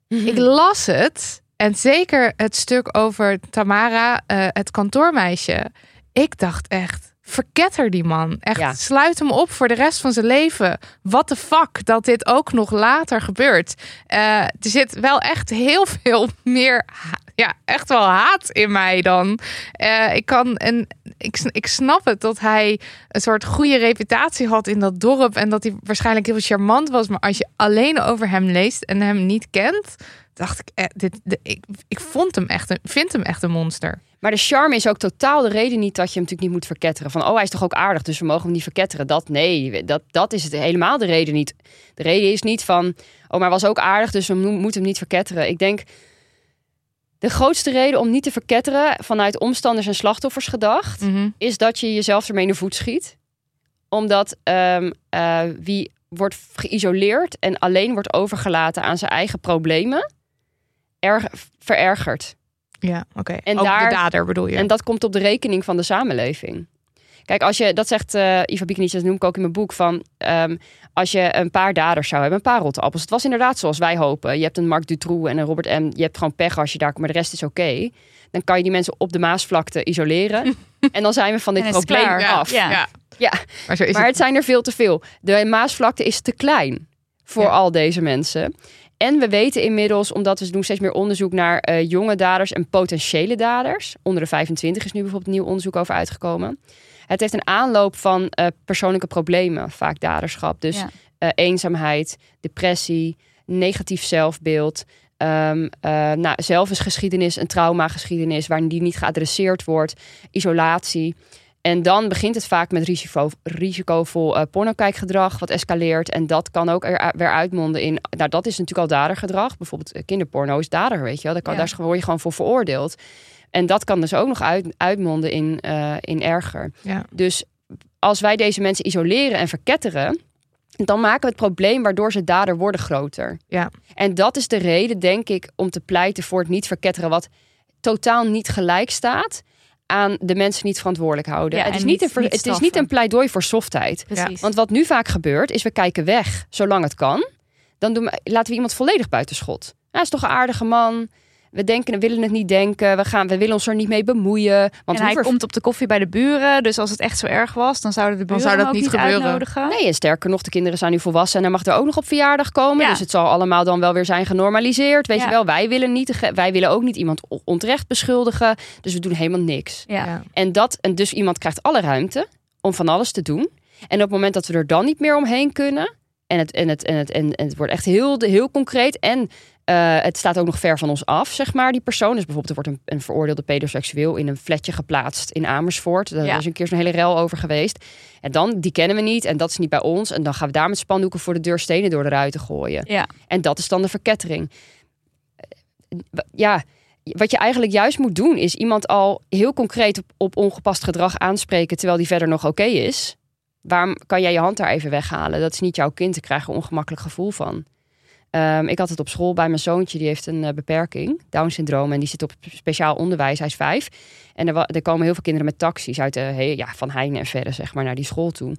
Ik las het. En zeker het stuk over Tamara, eh, het kantoormeisje. Ik dacht echt, verketter die man. Echt, Ja. sluit hem op voor de rest van zijn leven. What the fuck, dat dit ook nog later gebeurt. Eh, er zit wel echt heel veel meer, ja, echt wel haat in mij dan. Eh, ik kan, en ik, ik snap het dat hij een soort goede reputatie had in dat dorp. En dat hij waarschijnlijk heel charmant was. Maar als je alleen over hem leest en hem niet kent, dacht ik, eh, dit, de- ik, ik vond hem echt een, vind hem echt een monster. Maar de charme is ook totaal de reden niet dat je hem natuurlijk niet moet verketteren. Van, oh, hij is toch ook aardig, dus we mogen hem niet verketteren. Dat, nee, dat, dat is het helemaal de reden niet. De reden is niet van, oh, maar hij was ook aardig, dus we mo- moeten hem niet verketteren. Ik denk, de grootste reden om niet te verketteren vanuit omstanders en slachtoffers gedacht, is dat je jezelf ermee in de voet schiet. Omdat ehm, eh, wie wordt geïsoleerd en alleen wordt overgelaten aan zijn eigen problemen, erg, verergert. Ja, oké. En Ook daar- de dader bedoel je? En dat komt op de rekening van de samenleving. Kijk, als je, dat zegt eh Iva Bikinic, dat noem ik ook in mijn boek, van ehm, als je een paar daders zou hebben, een paar rotte appels. Het was inderdaad zoals wij hopen. Je hebt een Marc Dutroux en een Robert M. Je hebt gewoon pech als je daar komt, maar de rest is oké. Dan kan je die mensen op de Maasvlakte isoleren. en dan zijn we van dit probleem klaar. af. Ja. ja. Ja. Maar zo is Maar het. het zijn er veel te veel. De Maasvlakte is te klein voor Ja. al deze mensen. En we weten inmiddels, omdat we doen steeds meer onderzoek naar eh, jonge daders en potentiële daders. Onder de 25 is nu bijvoorbeeld nieuw onderzoek over uitgekomen. Het heeft een aanloop van eh, persoonlijke problemen, vaak daderschap. Dus Ja. eh, eenzaamheid, depressie, negatief zelfbeeld. eh, nou, zelf is geschiedenis, een traumageschiedenis waar die niet geadresseerd wordt, isolatie. En dan begint het vaak met risico, risicovol eh pornokijkgedrag, wat escaleert. En dat kan ook er weer uitmonden in. Nou, dat is natuurlijk al dadergedrag. Bijvoorbeeld eh, kinderporno is dader, weet je wel. Daar, kan, Ja. daar word je gewoon voor veroordeeld. En dat kan dus ook nog uit, uitmonden in, eh, in erger. Ja. Dus als wij deze mensen isoleren en verketteren, dan maken we het probleem waardoor ze dader worden groter. Ja. En dat is de reden, denk ik, om te pleiten voor het niet verketteren, wat totaal niet gelijk staat aan de mensen niet verantwoordelijk houden. Ja, het, is niet niet- een, niet het is niet een pleidooi voor softheid. Precies. Want wat nu vaak gebeurt, is we kijken weg zolang het kan. Dan doen we, laten we iemand volledig buitenschot. Hij is toch een aardige man. We denken, we willen het niet denken. We, gaan, we willen ons er niet mee bemoeien. Want en hij komt op de koffie bij de buren. Dus als het echt zo erg was, dan zouden de buren zou dat niet niet gebeuren. uitnodigen. Nee, en sterker nog, de kinderen zijn nu volwassen en hij mag er ook nog op verjaardag komen. Ja. Dus het zal allemaal dan wel weer zijn genormaliseerd. Weet Ja. je wel, wij willen, niet, wij willen ook niet iemand onterecht beschuldigen. Dus we doen helemaal niks. Ja. Ja. En, dat, en dus iemand krijgt alle ruimte om van alles te doen. En op het moment dat we er dan niet meer omheen kunnen. En het, en het, en het, en, en het wordt echt heel, heel concreet. En eh, het staat ook nog ver van ons af, zeg maar, die persoon. Dus bijvoorbeeld, er wordt een, een veroordeelde pedoseksueel in een flatje geplaatst in Amersfoort. Daar Ja. is een keer zo'n hele rel over geweest. En dan, die kennen we niet en dat is niet bij ons. En dan gaan we daar met spandoeken voor de deur stenen door de ruiten gooien. Ja. En dat is dan de verkettering. Eh, Ja, wat je eigenlijk juist moet doen, is iemand al heel concreet op, op ongepast gedrag aanspreken terwijl die verder nog oké is. Waarom kan jij je hand daar even weghalen? Dat is niet jouw kind, ik krijg er een ongemakkelijk gevoel van. Ehm, ik had het op school bij mijn zoontje, die heeft een eh, beperking, Down-syndroom, en die zit op speciaal onderwijs. Hij is vijf. En er, er komen heel veel kinderen met taxis uit de, he- ja, van Heine en verder, zeg maar, naar die school toe.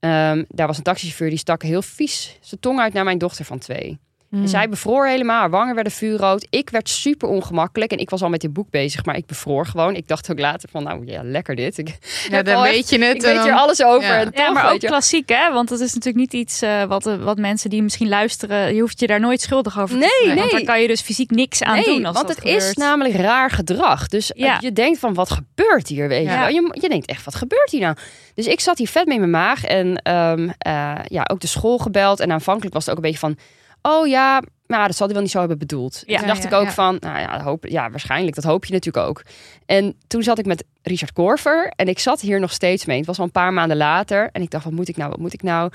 Ehm, daar was een taxichauffeur die stak heel vies zijn tong uit naar mijn dochter van twee. Hmm. En zij bevroor helemaal, haar wangen werden vuurrood. Ik werd super ongemakkelijk en ik was al met dit boek bezig, maar ik bevroor gewoon. Ik dacht ook later van, nou ja, lekker dit. Ik, Ja, dan echt- weet je het. ik weet dan- hier alles over. Ja. En Ja, toch, maar ook je- klassiek, hè? Want het is natuurlijk niet iets eh, wat, eh, wat mensen die misschien luisteren... je hoeft je daar nooit schuldig over te Nee, voelen. Want nee. daar kan je dus fysiek niks aan nee, doen als want dat het is namelijk raar gedrag. Dus eh, Ja. je denkt van, wat gebeurt hier? Weet je, Ja. wel? je, je denkt echt, wat gebeurt hier nou? Dus ik zat hier vet mee in mijn maag. En ehm, eh, ja, ook de school gebeld. En aanvankelijk was het ook een beetje van... Oh ja, maar dat zal hij wel niet zo hebben bedoeld. Ja. toen dacht Ja, ik ook ja. van, nou ja, hoop, ja, waarschijnlijk. Dat hoop je natuurlijk ook. En toen zat ik met Richard Korver. En ik zat hier nog steeds mee. Het was al een paar maanden later. En ik dacht, wat moet ik nou, wat moet ik nou?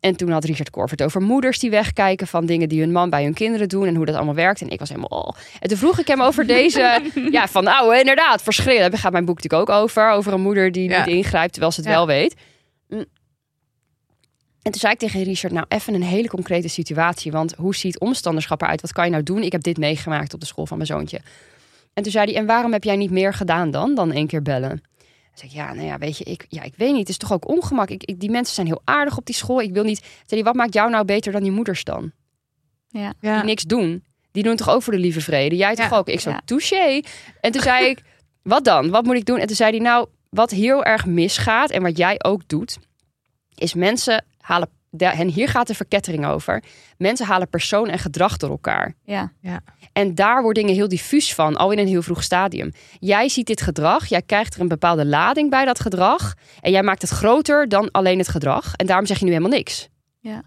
En toen had Richard Korver het over moeders die wegkijken van dingen die hun man bij hun kinderen doen en hoe dat allemaal werkt. En ik was helemaal. Oh. En toen vroeg ik hem over deze. ja, van nou, inderdaad, verschrikkelijk. Daar gaat mijn boek natuurlijk ook over. Over een moeder die niet ingrijpt terwijl ze het wel weet. En toen zei ik tegen Richard, nou even een hele concrete situatie. Want hoe ziet omstanderschap eruit? Wat kan je nou doen? Ik heb dit meegemaakt op de school van mijn zoontje. En toen zei hij, en waarom heb jij niet meer gedaan dan, dan één keer bellen? Toen zei ik, ja, nou ja, weet je, ik, ja, ik weet niet. Het is toch ook ongemak. Ik, ik, die mensen zijn heel aardig op die school. Ik wil niet... Zei hij, wat maakt jou nou beter dan die moeders dan? Ja. Die Ja. niks doen. Die doen toch ook voor de lieve vrede? Jij toch Ja. ook? Ik zo, Ja. touché. En toen zei ik, wat dan? Wat moet ik doen? En toen zei hij, nou, wat heel erg misgaat en wat jij ook doet, is mensen halen, de- en hier gaat de verkettering over. Mensen halen persoon en gedrag door elkaar. Ja. En daar worden dingen heel diffuus van, al in een heel vroeg stadium. Jij ziet dit gedrag, jij krijgt er een bepaalde lading bij dat gedrag. En jij maakt het groter dan alleen het gedrag. En daarom zeg je nu helemaal niks. Ja.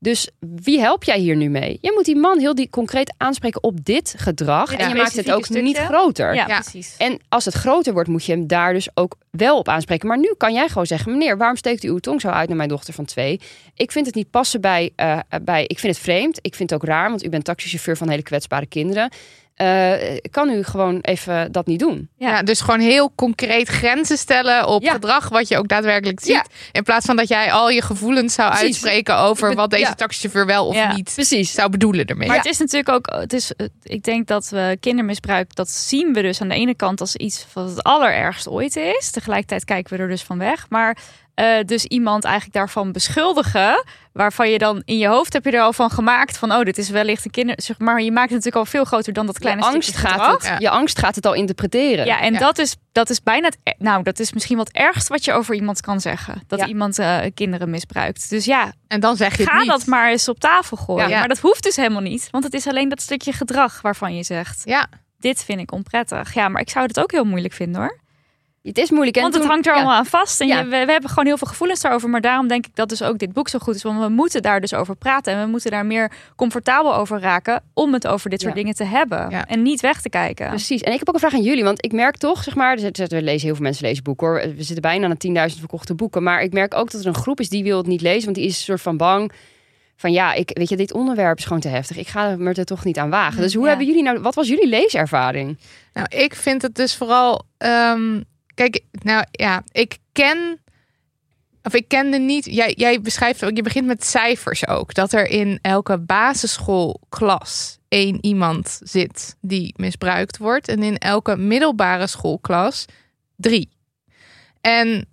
Dus wie help jij hier nu mee? Je moet die man heel die concreet aanspreken op dit gedrag. En je maakt het ook stukje. niet groter. Ja, Ja. precies. En als het groter wordt, moet je hem daar dus ook wel op aanspreken. Maar nu kan jij gewoon zeggen: meneer, waarom steekt u uw tong zo uit naar mijn dochter van twee? Ik vind het niet passen bij, eh, bij. Ik vind het vreemd. Ik vind het ook raar, want u bent taxichauffeur van hele kwetsbare kinderen. Eh, kan u gewoon even dat niet doen? Ja. Ja. dus gewoon heel concreet grenzen stellen op Ja. gedrag wat je ook daadwerkelijk ziet. Ja. In plaats van dat jij al je gevoelens zou Precies. uitspreken over wat deze ja. taxichauffeur wel of Ja. niet Precies. zou bedoelen ermee. Maar het is natuurlijk ook, het is, ik denk dat we kindermisbruik, dat zien we dus aan de ene kant als iets wat het allerergst ooit is. Tegelijkertijd kijken we er dus van weg. Maar eh, dus iemand eigenlijk daarvan beschuldigen, waarvan je dan in je hoofd heb je er al van gemaakt van, oh, dit is wellicht een kinder. Zeg maar je maakt het natuurlijk al veel groter dan dat Je kleine angst, stukje gaat gedrag. het, Ja. je angst gaat het al interpreteren. Ja, en Ja. Dat, is, dat is bijna het, nou, dat is misschien wat ergst wat je over iemand kan zeggen. Dat Ja. iemand eh, kinderen misbruikt. Dus ja, en dan zeg je het ga niet. dat maar eens op tafel gooien. Ja. Maar dat hoeft dus helemaal niet. Want het is alleen dat stukje gedrag waarvan je zegt... Ja, dit vind ik onprettig. Ja, maar ik zou het ook heel moeilijk vinden hoor. Het is moeilijk. En Want het toen- hangt er ja. allemaal aan vast. En Ja. je, we, we hebben gewoon heel veel gevoelens daarover. Maar daarom denk ik dat dus ook dit boek zo goed is. Want we moeten daar dus over praten. En we moeten daar meer comfortabel over raken. Om het over dit soort Ja. dingen te hebben. Ja. En niet weg te kijken. Precies. En ik heb ook een vraag aan jullie. Want ik merk toch, zeg maar, zit- we lezen heel veel mensen lezen boeken hoor. We zitten bijna aan de 10.000 verkochte boeken. Maar ik merk ook dat er een groep is die wil het niet lezen. Want die is een soort van bang. Van ja, ik, weet je, dit onderwerp is gewoon te heftig. Ik ga me er toch niet aan wagen. Dus hoe Ja. hebben jullie nou, wat was jullie leeservaring? nou ik vind het dus vooral... ehm, kijk, nou ja, ik ken... Of ik kende niet... Jij, jij beschrijft ook, je begint met cijfers ook. Dat er in elke basisschoolklas één iemand zit die misbruikt wordt. En in elke middelbare schoolklas drie. En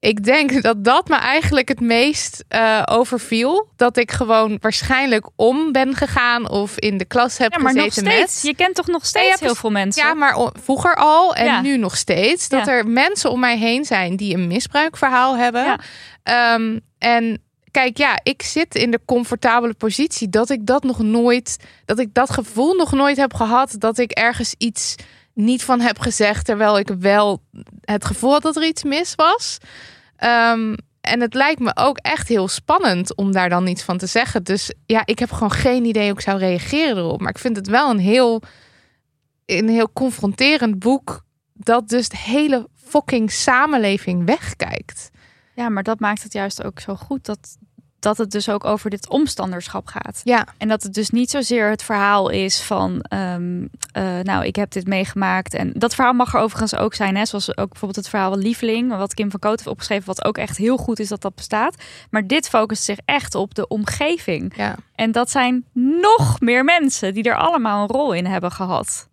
ik denk dat dat me eigenlijk het meest eh, overviel. Dat ik gewoon waarschijnlijk om ben gegaan of in de klas heb ja, maar nog gezeten steeds. met. Je kent toch nog steeds Ja, heel veel mensen. Ja, maar vroeger al en Ja. nu nog steeds. Dat er mensen om mij heen zijn die een misbruikverhaal hebben. Ehm, en kijk, ja, ik zit in de comfortabele positie dat ik dat nog nooit, dat ik dat gevoel nog nooit heb gehad. Dat ik ergens iets niet van heb gezegd, terwijl ik wel het gevoel had dat er iets mis was. Ehm, en het lijkt me ook echt heel spannend om daar dan iets van te zeggen. Dus ja, ik heb gewoon geen idee hoe ik zou reageren erop. Maar ik vind het wel een heel, een heel confronterend boek. Dat dus de hele fucking samenleving wegkijkt. Ja, maar dat maakt het juist ook zo goed dat, dat het dus ook over dit omstanderschap gaat. Ja, En dat het dus niet zozeer het verhaal is van, ehm, eh, nou, ik heb dit meegemaakt. En dat verhaal mag er overigens ook zijn, hè? zoals ook bijvoorbeeld het verhaal van Lieveling, wat Kim van Koot heeft opgeschreven, wat ook echt heel goed is dat dat bestaat. Maar dit focust zich echt op de omgeving. ja. En dat zijn nog meer mensen die er allemaal een rol in hebben gehad.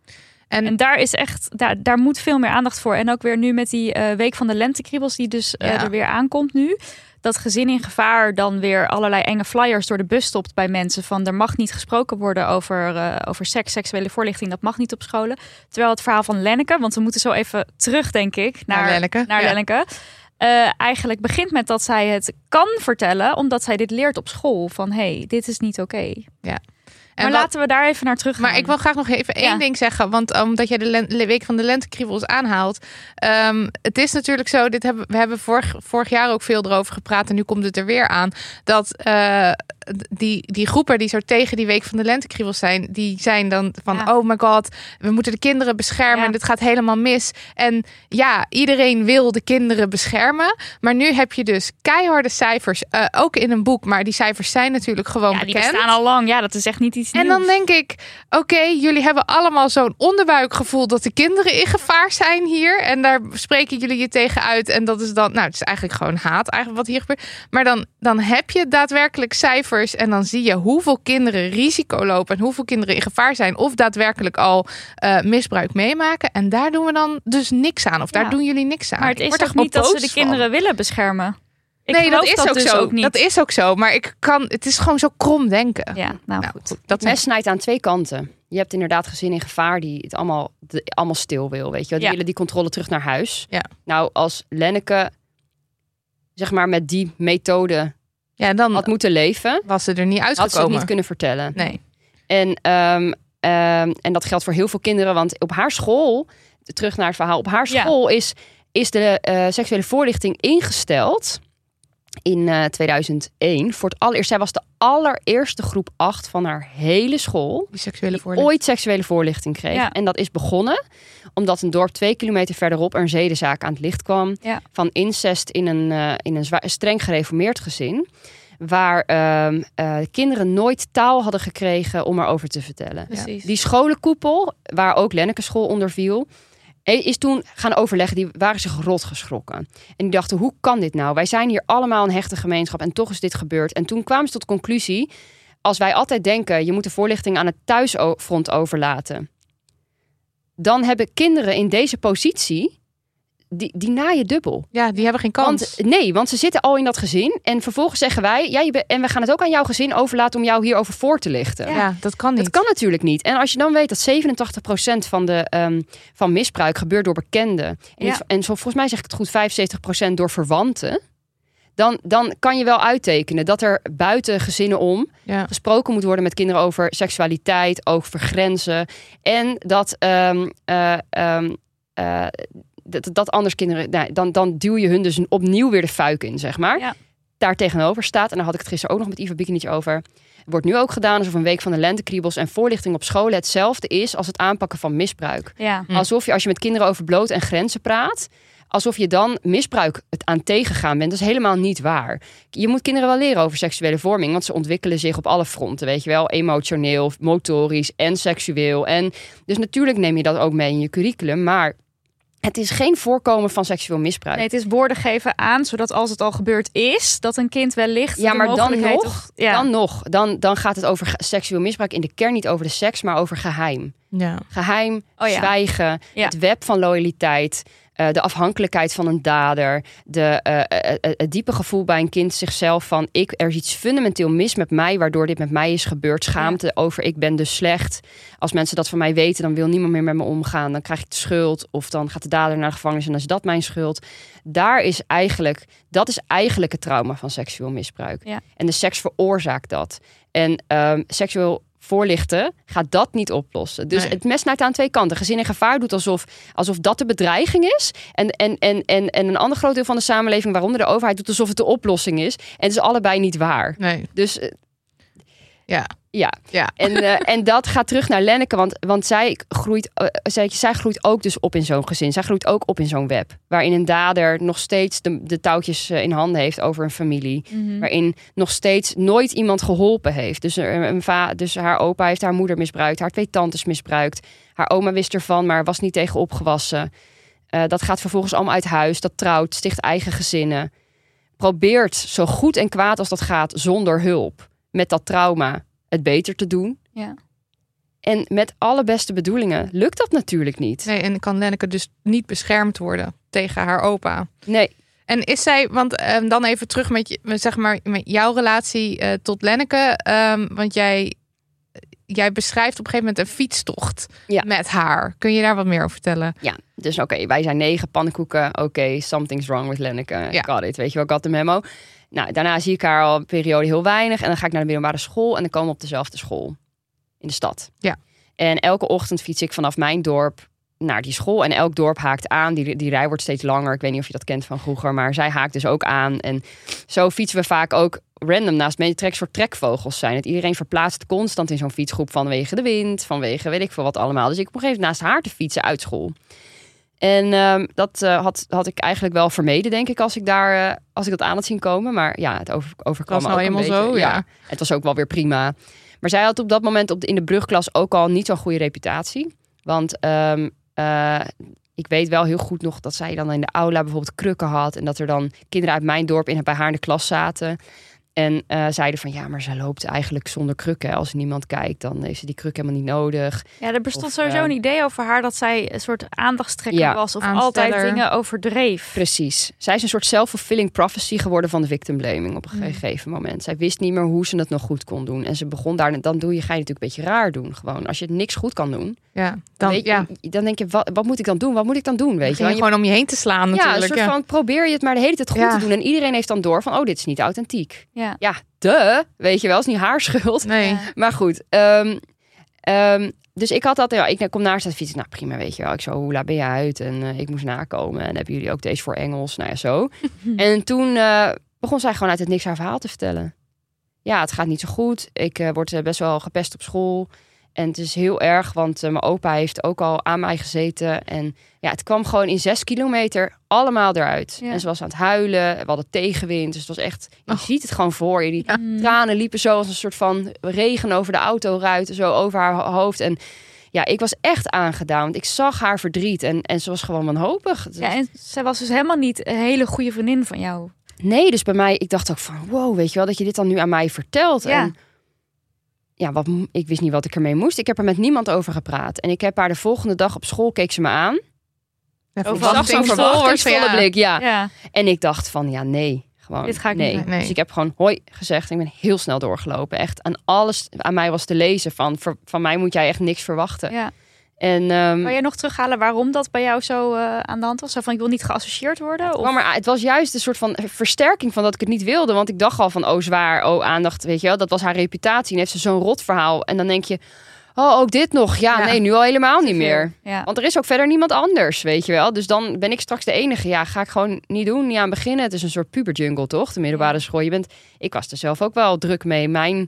En, En daar is echt, daar, daar moet veel meer aandacht voor. En ook weer nu met die eh, week van de lentekriebels die dus eh, Ja. er weer aankomt nu. Dat gezin in gevaar dan weer allerlei enge flyers door de bus stopt bij mensen. Van er mag niet gesproken worden over, eh, over seks, seksuele voorlichting. Dat mag niet op scholen. Terwijl het verhaal van Lenneke, want we moeten zo even terug denk ik naar, Naar Lenneke, Naar ja. Lenneke. Eigenlijk begint met dat zij het kan vertellen, omdat zij dit leert op school. Van hé, hey, dit is niet oké. En Maar wat- laten we daar even naar terug gaan. Maar ik wil graag nog even één Ja. ding zeggen. Want omdat jij de week van de lentekriebels aanhaalt. ehm, het is natuurlijk zo. Dit hebben, we hebben vorig, vorig jaar ook veel erover gepraat. En nu komt het er weer aan. Dat eh, die, die groepen die zo tegen die week van de lentekriebels zijn. Die zijn dan van Ja. oh my god. We moeten de kinderen beschermen. Ja. Dit gaat helemaal mis. En ja, iedereen wil de kinderen beschermen. Maar nu heb je dus keiharde cijfers. eh, ook in een boek. Maar die cijfers zijn natuurlijk gewoon ja, die bekend. bestaan al lang. Ja, dat is echt niet iets En nieuws. dan denk ik, oké, jullie hebben allemaal zo'n onderbuikgevoel dat de kinderen in gevaar zijn hier. En daar spreken jullie je tegen uit. En dat is dan, nou, het is eigenlijk gewoon haat, eigenlijk wat hier gebeurt. Maar dan, dan heb je daadwerkelijk cijfers en dan zie je hoeveel kinderen risico lopen en hoeveel kinderen in gevaar zijn of daadwerkelijk al eh, misbruik meemaken. En daar doen we dan dus niks aan. Of daar Ja. doen jullie niks aan. Maar het is toch niet dat ze de van. kinderen willen beschermen? Ik nee, dat is ook dus zo. ook niet. Dat is ook zo. Maar ik kan, het is gewoon zo krom denken. Ja, nou, Nou, goed. goed, dat mes snijdt aan twee kanten. Je hebt inderdaad gezin in gevaar die het allemaal, de- allemaal stil wil, weet je wel. Die Ja. willen die controle terug naar huis. Ja. Nou, als Lenneke, zeg maar, met die methode ja, dan had moeten leven, was ze er niet had ze het uitgekomen. niet kunnen vertellen. Nee. En, ehm, ehm, en dat geldt voor heel veel kinderen, want op haar school, terug naar het verhaal, op haar Ja. school is, is de eh, seksuele voorlichting ingesteld in eh, 2001. Voor het allereerst, zij was de allereerste groep 8 van haar hele school Die seksuele die ooit seksuele voorlichting kreeg. Ja. En dat is begonnen omdat een dorp twee kilometer verderop er een zedenzaak aan het licht kwam Ja. van incest in een, eh, in een streng gereformeerd gezin. Waar ehm, eh, kinderen nooit taal hadden gekregen om erover te vertellen. Precies. Die scholenkoepel, waar ook Lenneke school onder viel, eh, is toen gaan overleggen. Die waren zich rot geschrokken. En die dachten, hoe kan dit nou? Wij zijn hier allemaal een hechte gemeenschap en toch is dit gebeurd. En toen kwamen ze tot conclusie, als wij altijd denken, je moet de voorlichting aan het thuisfront overlaten. Dan hebben kinderen in deze positie, die, die naaien dubbel. Ja, die hebben geen kans. Want, nee, want ze zitten al in dat gezin. En vervolgens zeggen wij, ja, je en we gaan het ook aan jouw gezin overlaten om jou hierover voor te lichten. ja. dat kan niet. Dat kan natuurlijk niet. En als je dan weet dat 87% van, de, ehm, van misbruik gebeurt door bekenden. En, Ja. en zo, volgens mij zeg ik het goed, 75% door verwanten. Dan, dan kan je wel uittekenen dat er buiten gezinnen om Ja. gesproken moet worden met kinderen over seksualiteit, over grenzen. En dat, ehm, eh, ehm, eh, dat, dat anders kinderen, nou, dan, dan duw je hun dus opnieuw weer de fuik in, zeg maar. Ja. Daar tegenover staat, en daar had ik het gisteren ook nog met Iva Bikinic over. Wordt nu ook gedaan alsof een week van de lentekriebels en voorlichting op scholen hetzelfde is als het aanpakken van misbruik. Ja. Hm. Alsof je als je met kinderen over bloot en grenzen praat, alsof je dan misbruik het aan tegengaan bent. Dat is helemaal niet waar. Je moet kinderen wel leren over seksuele vorming, want ze ontwikkelen zich op alle fronten, weet je wel, emotioneel, motorisch en seksueel. En dus natuurlijk neem je dat ook mee in je curriculum, maar het is geen voorkomen van seksueel misbruik. Nee, het is woorden geven aan, zodat als het al gebeurd is, dat een kind wellicht. Ja, maar dan nog, of- ja. dan nog, dan, dan gaat het over seksueel misbruik in de kern niet over de seks, maar over geheim. Ja. Geheim, Oh ja. zwijgen, Ja. het web van loyaliteit, eh, de afhankelijkheid van een dader, de, eh, eh, het diepe gevoel bij een kind zichzelf van ik, er is iets fundamenteel mis met mij, waardoor dit met mij is gebeurd. Schaamte over ik ben dus slecht. Als mensen dat van mij weten, dan wil niemand meer met me omgaan. Dan krijg ik de schuld of dan gaat de dader naar de gevangenis en dan is dat mijn schuld. Daar is eigenlijk, dat is eigenlijk het trauma van seksueel misbruik. Ja. En de seks veroorzaakt dat. En ehm, seksueel voorlichten gaat dat niet oplossen. Dus Nee. het mes snijdt aan twee kanten. Gezin in gevaar doet alsof, alsof dat de bedreiging is. En, en, en, en, en een ander groot deel van de samenleving, waaronder de overheid, doet alsof het de oplossing is. En het is allebei niet waar. Nee. Dus eh, Ja. Ja. Ja. En, eh, en dat gaat terug naar Lenneke, want, want zij, groeit, eh, zij, zij groeit ook dus op in zo'n gezin. Zij groeit ook op in zo'n web. Waarin een dader nog steeds de, de touwtjes eh, in handen heeft over een familie. Mhm. Waarin nog steeds nooit iemand geholpen heeft. Dus, een va dus haar opa heeft haar moeder misbruikt. Haar twee tantes misbruikt. Haar oma wist ervan, maar was niet tegen opgewassen. Dat gaat vervolgens allemaal uit huis. Dat trouwt, sticht eigen gezinnen. Probeert zo goed en kwaad als dat gaat zonder hulp. Met dat trauma het beter te doen. Ja. En met alle beste bedoelingen lukt dat natuurlijk niet. Nee, en kan Lenneke dus niet beschermd worden tegen haar opa. Nee, En is zij, want ehm, dan even terug met, zeg maar, met jouw relatie eh, tot Lenneke. ehm, want jij, jij beschrijft op een gegeven moment een fietstocht Ja. met haar. Kun je daar wat meer over vertellen? Ja, dus oké, wij zijn negen pannenkoeken. Oké, something's wrong with Lenneke. Ja. Got it, weet je wel, got the memo. Nou, daarna zie ik haar al een periode heel weinig. En dan ga ik naar de middelbare school en dan komen we op dezelfde school. In de stad. Ja. En elke ochtend fiets ik vanaf mijn dorp naar die school. En elk dorp haakt aan. Die, die rij wordt steeds langer. Ik weet niet of je dat kent van vroeger. Maar zij haakt dus ook aan. En zo fietsen we vaak ook random naast me. Trek soort trekvogels zijn. Het iedereen verplaatst constant in zo'n fietsgroep vanwege de wind. Vanwege weet ik veel wat allemaal. Dus ik op een gegeven moment naast haar te fietsen uit school. En ehm, dat eh, had, had ik eigenlijk wel vermeden, denk ik, als ik daar eh, als ik dat aan had zien komen. Maar ja, het over, overkwam Was me nou ook eenmaal beetje. zo, ja. Het was ook wel weer prima. Maar zij had op dat moment op de, in de brugklas ook al niet zo'n goede reputatie. Want ehm, eh, ik weet wel heel goed nog dat zij dan in de aula bijvoorbeeld krukken had. En dat er dan kinderen uit mijn dorp in, bij haar in de klas zaten. En eh, zeiden van ja, maar zij loopt eigenlijk zonder krukken. Als niemand kijkt, dan heeft ze die kruk helemaal niet nodig. Ja, er bestond Of, sowieso eh, een idee over haar dat zij een soort aandachtstrekker Ja, was of aansteller. altijd dingen overdreef. Precies. Zij is een soort self-fulfilling prophecy geworden van de victim blaming op een gegeven moment. Zij wist niet meer hoe ze het nog goed kon doen. En ze begon daar, dan doe je, ga je natuurlijk een beetje raar doen. Gewoon, als je niks goed kan doen, Ja, dan, weet je, ja, dan denk je, wat, wat moet ik dan doen? Wat moet ik dan doen? Weet je, je gewoon om je heen te slaan ja, een natuurlijk. soort van probeer je het maar de hele tijd goed Ja. te doen. En iedereen heeft dan door van, oh, dit is niet authentiek. Ja. Ja, de, weet je wel, is niet haar schuld. Nee. Maar goed, ehm, ehm, dus ik had dat, ja, ik kom naast het fietsen. Nou prima, weet je wel. Ik zo, hoe laat ben je uit? En eh, ik moest nakomen. En hebben jullie ook deze voor Engels? Nou ja, zo. en toen eh, begon zij gewoon uit het niks haar verhaal te vertellen. Ja, het gaat niet zo goed. Ik eh, word best wel gepest op school. En het is heel erg, want eh, mijn opa heeft ook al aan mij gezeten. En ja, het kwam gewoon in zes kilometer allemaal eruit. Ja. En ze was aan het huilen. We hadden tegenwind. Dus het was echt, je Oh. ziet het gewoon voor je. Die Ja. Mm. tranen liepen zo als een soort van regen over de autoruiten, zo over haar ho- hoofd. En ja, ik was echt aangedaan, want ik zag haar verdriet en, en ze was gewoon wanhopig. Het Ja, en zij was dus helemaal niet een hele goede vriendin van jou. Nee, dus bij mij, ik dacht ook van, wow, weet je wel, dat je dit dan nu aan mij vertelt. Ja. En ja, wat, ik wist niet wat ik ermee moest. Ik heb er met niemand over gepraat. En ik heb haar de volgende dag op school, keek ze me aan. Ja, Over Ik zag zo'n verwachtingsvol verwachtingsvolle was, ja. blik, ja. Ja, En ik dacht van, ja, nee. Gewoon, Dit ga ik nee. niet. Nee. Dus ik heb gewoon hoi gezegd. Ik ben heel snel doorgelopen. Echt aan alles aan mij was te lezen van, van mij moet jij echt niks verwachten. ja. En ehm, Kan jij nog terughalen waarom dat bij jou zo eh, aan de hand was? Zo van, ik wil niet geassocieerd worden? het, Of... er, het was juist een soort van versterking van dat ik het niet wilde. Want ik dacht al van, oh zwaar, oh aandacht, weet je wel. Dat was haar reputatie. En heeft ze zo'n rot verhaal. En dan denk je, oh ook dit nog. Ja, Ja. nee, nu al helemaal niet meer. Ja. Want er is ook verder niemand anders, weet je wel. Dus dan ben ik straks de enige. Ja, ga ik gewoon niet doen, niet aan beginnen. Het is een soort puberjungle, toch? De middelbare school. Je bent, ik was er zelf ook wel druk mee. Mijn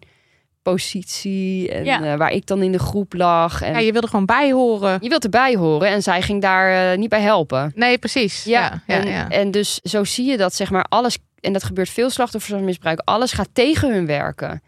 positie en Ja. eh, waar ik dan in de groep lag. En Ja, je wilde gewoon bij horen. je wilt erbij horen en zij ging daar eh, niet bij helpen. Nee, precies. Ja, Ja, ja, en, ja. en dus zo zie je dat zeg maar alles, en dat gebeurt veel slachtoffers van misbruik, alles gaat tegen hun werken.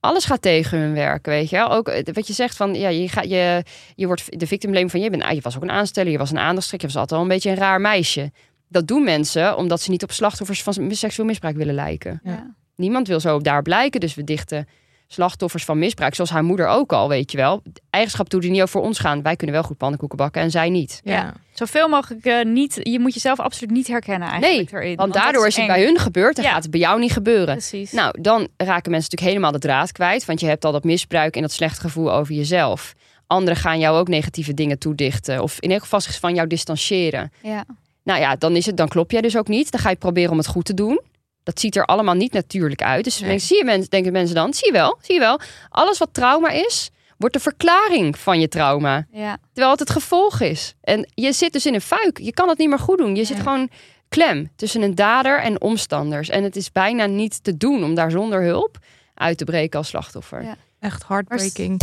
Alles gaat tegen hun werken, weet je wel. Ook eh, wat je zegt van, ja, je, gaat, je, je wordt de victim blame van, je, bent, ah, je was ook een aansteller, je was een aandachtstrek, je was altijd al een beetje een raar meisje. Dat doen mensen omdat ze niet op slachtoffers van seksueel misbruik willen lijken. Ja. Niemand wil zo daar blijken, dus we dichten slachtoffers van misbruik, zoals haar moeder ook al, weet je wel. Eigenschap toe die niet over voor ons gaan. Wij kunnen wel goed pannenkoeken bakken en zij niet. ja. Zoveel mogelijk eh, niet. Je moet jezelf absoluut niet herkennen eigenlijk Nee, erin. Want dat daardoor is het eng. bij hun gebeurd, dan Ja. gaat het bij jou niet gebeuren. Precies. Nou, dan raken mensen natuurlijk helemaal de draad kwijt. Want je hebt al dat misbruik en dat slechte gevoel over jezelf. Anderen gaan jou ook negatieve dingen toedichten. Of in elk geval zich van jou distancieren. ja. Nou ja, dan, is het, dan klop jij dus ook niet. Dan ga je proberen om het goed te doen. Dat ziet er allemaal niet natuurlijk uit. Dus Nee. zie je mensen, denken mensen dan, zie je wel, zie je wel. Alles wat trauma is, wordt de verklaring van je trauma. ja. Terwijl het het gevolg is. En je zit dus in een fuik. Je kan het niet meer goed doen. Je zit gewoon klem tussen een dader en omstanders. En het is bijna niet te doen om daar zonder hulp uit te breken als slachtoffer. Ja. Echt heartbreaking.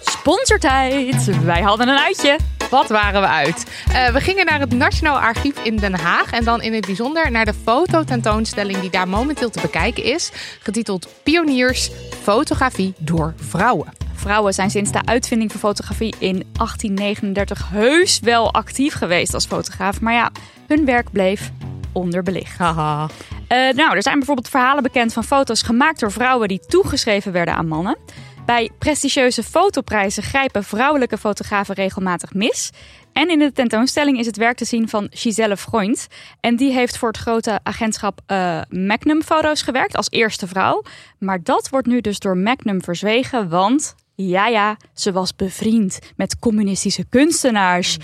Sponsortijd. Wij hadden een uitje. Wat waren we uit? Eh, we gingen naar het Nationaal Archief in Den Haag. En dan in het bijzonder naar de fototentoonstelling die daar momenteel te bekijken is. Getiteld Pioniers Fotografie door Vrouwen. Vrouwen zijn sinds de uitvinding van fotografie in 1839 heus wel actief geweest als fotograaf. Maar ja, hun werk bleef onderbelicht. Haha. Eh, nou, er zijn bijvoorbeeld verhalen bekend van foto's gemaakt door vrouwen die toegeschreven werden aan mannen. Bij prestigieuze fotoprijzen grijpen vrouwelijke fotografen regelmatig mis. En in de tentoonstelling is het werk te zien van Giselle Freund. En die heeft voor het grote agentschap eh, Magnum Foto's gewerkt als eerste vrouw. Maar dat wordt nu dus door Magnum verzwegen, want... Ja, ja, ze was bevriend met communistische kunstenaars.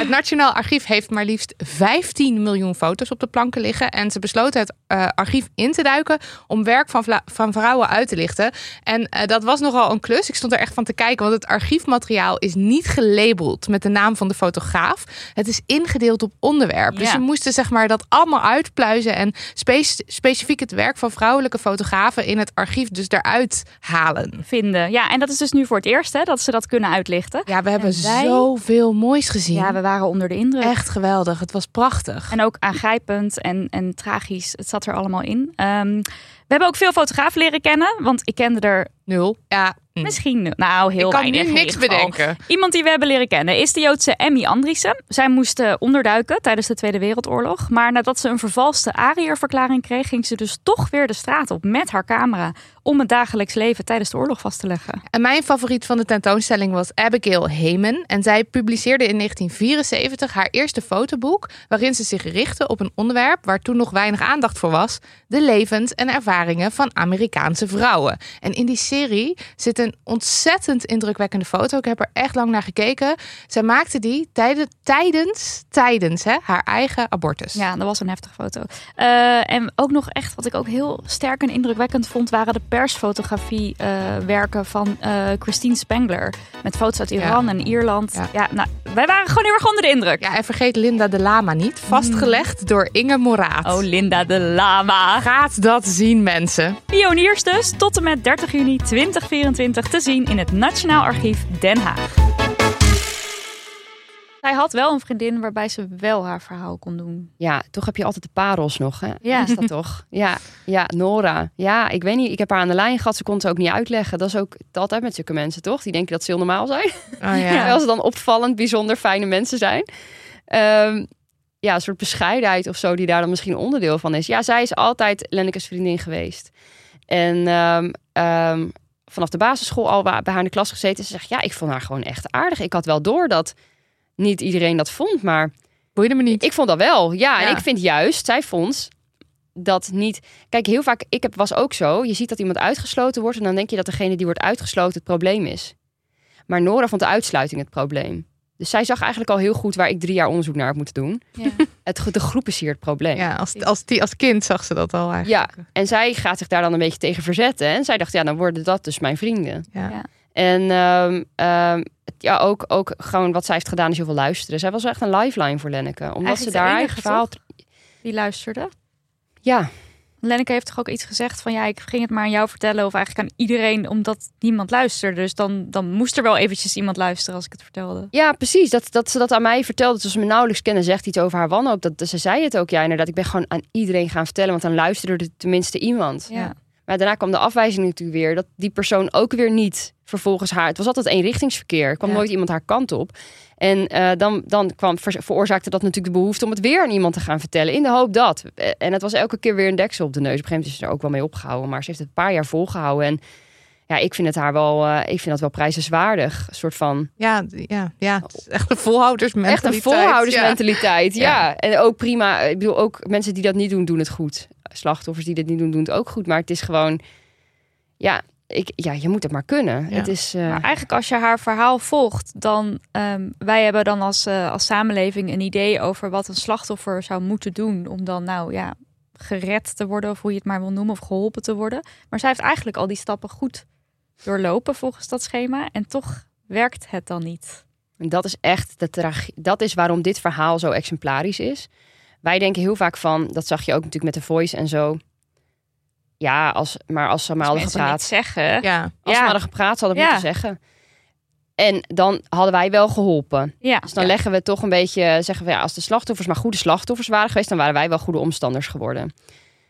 Het Nationaal Archief heeft maar liefst 15 miljoen foto's op de planken liggen. En ze besloten het eh, archief in te duiken om werk van, van vrouwen uit te lichten. En eh, dat was nogal een klus. Ik stond er echt van te kijken, want het archiefmateriaal is niet gelabeld met de naam van de fotograaf. Het is ingedeeld op onderwerp. Dus Ja. ze moesten zeg maar dat allemaal uitpluizen en spe- specifiek het werk van vrouwelijke fotografen in het archief dus daaruit halen. Vinden. Ja, en dat is dus nu voor het eerst hè, dat ze dat kunnen uitlichten. Ja, we hebben wij- zoveel moois gezien. Ja, we waren onder de indruk. Echt geweldig. Het was prachtig. En ook aangrijpend en, en tragisch. Het zat er allemaal in. Ehm, we hebben ook veel fotografen leren kennen. Want ik kende er Nul. Ja, hm. misschien, nou heel ik kan weinig nu niks bedenken. Iemand die we hebben leren kennen is de Joodse Emmy Andriessen. Zij moest onderduiken tijdens de Tweede Wereldoorlog. Maar nadat ze een vervalste Ariër-verklaring kreeg... ging ze dus toch weer de straat op met haar camera... om het dagelijks leven tijdens de oorlog vast te leggen. En mijn favoriet van de tentoonstelling was Abigail Heyman. En zij publiceerde in 1974 haar eerste fotoboek... waarin ze zich richtte op een onderwerp waar toen nog weinig aandacht voor was... de levens en ervaringen van Amerikaanse vrouwen. En in die serie zit een ontzettend indrukwekkende foto. Ik heb er echt lang naar gekeken. Zij maakte die tijdens, tijdens, tijdens hè, haar eigen abortus. Ja, dat was een heftige foto. Eh, en ook nog echt, wat ik ook heel sterk en indrukwekkend vond... waren de persfotografie eh, werken van eh, Christine Spengler. Met foto's uit Iran en Ierland. Ja. Ja. nou, wij waren gewoon heel erg onder de indruk. Ja, en vergeet Linda de Lama niet. Vastgelegd door Inge Moraat. Oh, Linda de Lama. Gaat dat zien, mensen. Pioniers dus tot en met 30 juni 2024 te zien in het Nationaal Archief Den Haag. Zij had wel een vriendin waarbij ze wel haar verhaal kon doen. Ja, toch heb je altijd de parels nog, hè? Ja. Is dat toch? Ja, ja, Nora. Ja, ik weet niet. Ik heb haar aan de lijn gehad. Ze kon het ook niet uitleggen. Dat is ook altijd met zulke mensen, toch? Die denken dat ze heel normaal zijn. Oh, Terwijl ze dan opvallend, bijzonder fijne mensen zijn. Ehm, ja, een soort bescheidenheid of zo die daar dan misschien onderdeel van is. Ja, zij is altijd Lenneke's vriendin geweest. En ehm, ehm, vanaf de basisschool al bij haar in de klas gezeten. Ze zegt, ja, ik vond haar gewoon echt aardig. Ik had wel door dat niet iedereen dat vond, maar Boeide me niet. ik vond dat wel. Ja, en ik vind juist, zij vond dat niet. Kijk, heel vaak, ik heb, was ook zo. Je ziet dat iemand uitgesloten wordt en dan denk je dat degene die wordt uitgesloten het probleem is. Maar Nora vond de uitsluiting het probleem. Dus zij zag eigenlijk al heel goed waar ik drie jaar onderzoek naar heb moeten doen. Ja. Het, de groep is hier het probleem. Ja, als, als, die, als kind zag ze dat al eigenlijk. Ja, en zij gaat zich daar dan een beetje tegen verzetten. En zij dacht, ja, dan worden dat dus mijn vrienden. Ja. Ja. En ehm, ehm, ja, ook, ook gewoon wat zij heeft gedaan is heel veel luisteren. Zij was echt een lifeline voor Lenneke. Omdat Eigenlijk ze daar enige, eigen verhaal... Die luisterde. Ja, Lenneke heeft toch ook iets gezegd van ja, ik ging het maar aan jou vertellen of eigenlijk aan iedereen omdat niemand luisterde. Dus dan, dan moest er wel eventjes iemand luisteren als ik het vertelde. Ja, precies. Dat, dat ze dat aan mij vertelde. Toen ze me nauwelijks kennen, zegt iets over haar wanhoop. Dat, ze zei het ook, ja, inderdaad. Ik ben gewoon aan iedereen gaan vertellen, want dan luisterde er tenminste iemand. Ja. Maar daarna kwam de afwijzing natuurlijk weer. Dat die persoon ook weer niet vervolgens haar... Het was altijd eenrichtingsverkeer. Er kwam Ja. nooit iemand haar kant op. En eh, dan, dan kwam, ver- veroorzaakte dat natuurlijk de behoefte om het weer aan iemand te gaan vertellen. In de hoop dat. Eh, En het was elke keer weer een deksel op de neus. Op een gegeven moment is ze er ook wel mee opgehouden. Maar ze heeft het een paar jaar volgehouden. En ja, ik vind het haar wel, eh, ik vind dat wel prijzenswaardig. Een soort van Ja, ja, ja. Echt een volhoudersmentaliteit. Echt een volhoudersmentaliteit, ja. En ook prima. Ik bedoel, ook mensen die dat niet doen, doen het goed. Slachtoffers die dit niet doen, doen het ook goed. Maar het is gewoon... Ja, ik, ja je moet het maar kunnen. Ja. Het is... eh, Maar eigenlijk als je haar verhaal volgt, dan um, wij hebben dan als, uh, als samenleving een idee over wat een slachtoffer zou moeten doen om dan nou ja gered te worden of hoe je het maar wil noemen of geholpen te worden. Maar zij heeft eigenlijk al die stappen goed doorlopen volgens dat schema en toch werkt het dan niet. En dat is echt de tragie. Dat is waarom dit verhaal zo exemplarisch is. Wij denken heel vaak van, dat zag je ook natuurlijk met de voice en zo. Ja, als, maar als ze maar Als hadden gepraat. zeggen. Ja. Als ze Ja. maar hadden gepraat, hadden we Ja. moeten zeggen. En dan hadden wij wel geholpen. Ja. Dus dan Ja. leggen we toch een beetje, zeggen we ja, als de slachtoffers maar goede slachtoffers waren geweest, dan waren wij wel goede omstanders geworden.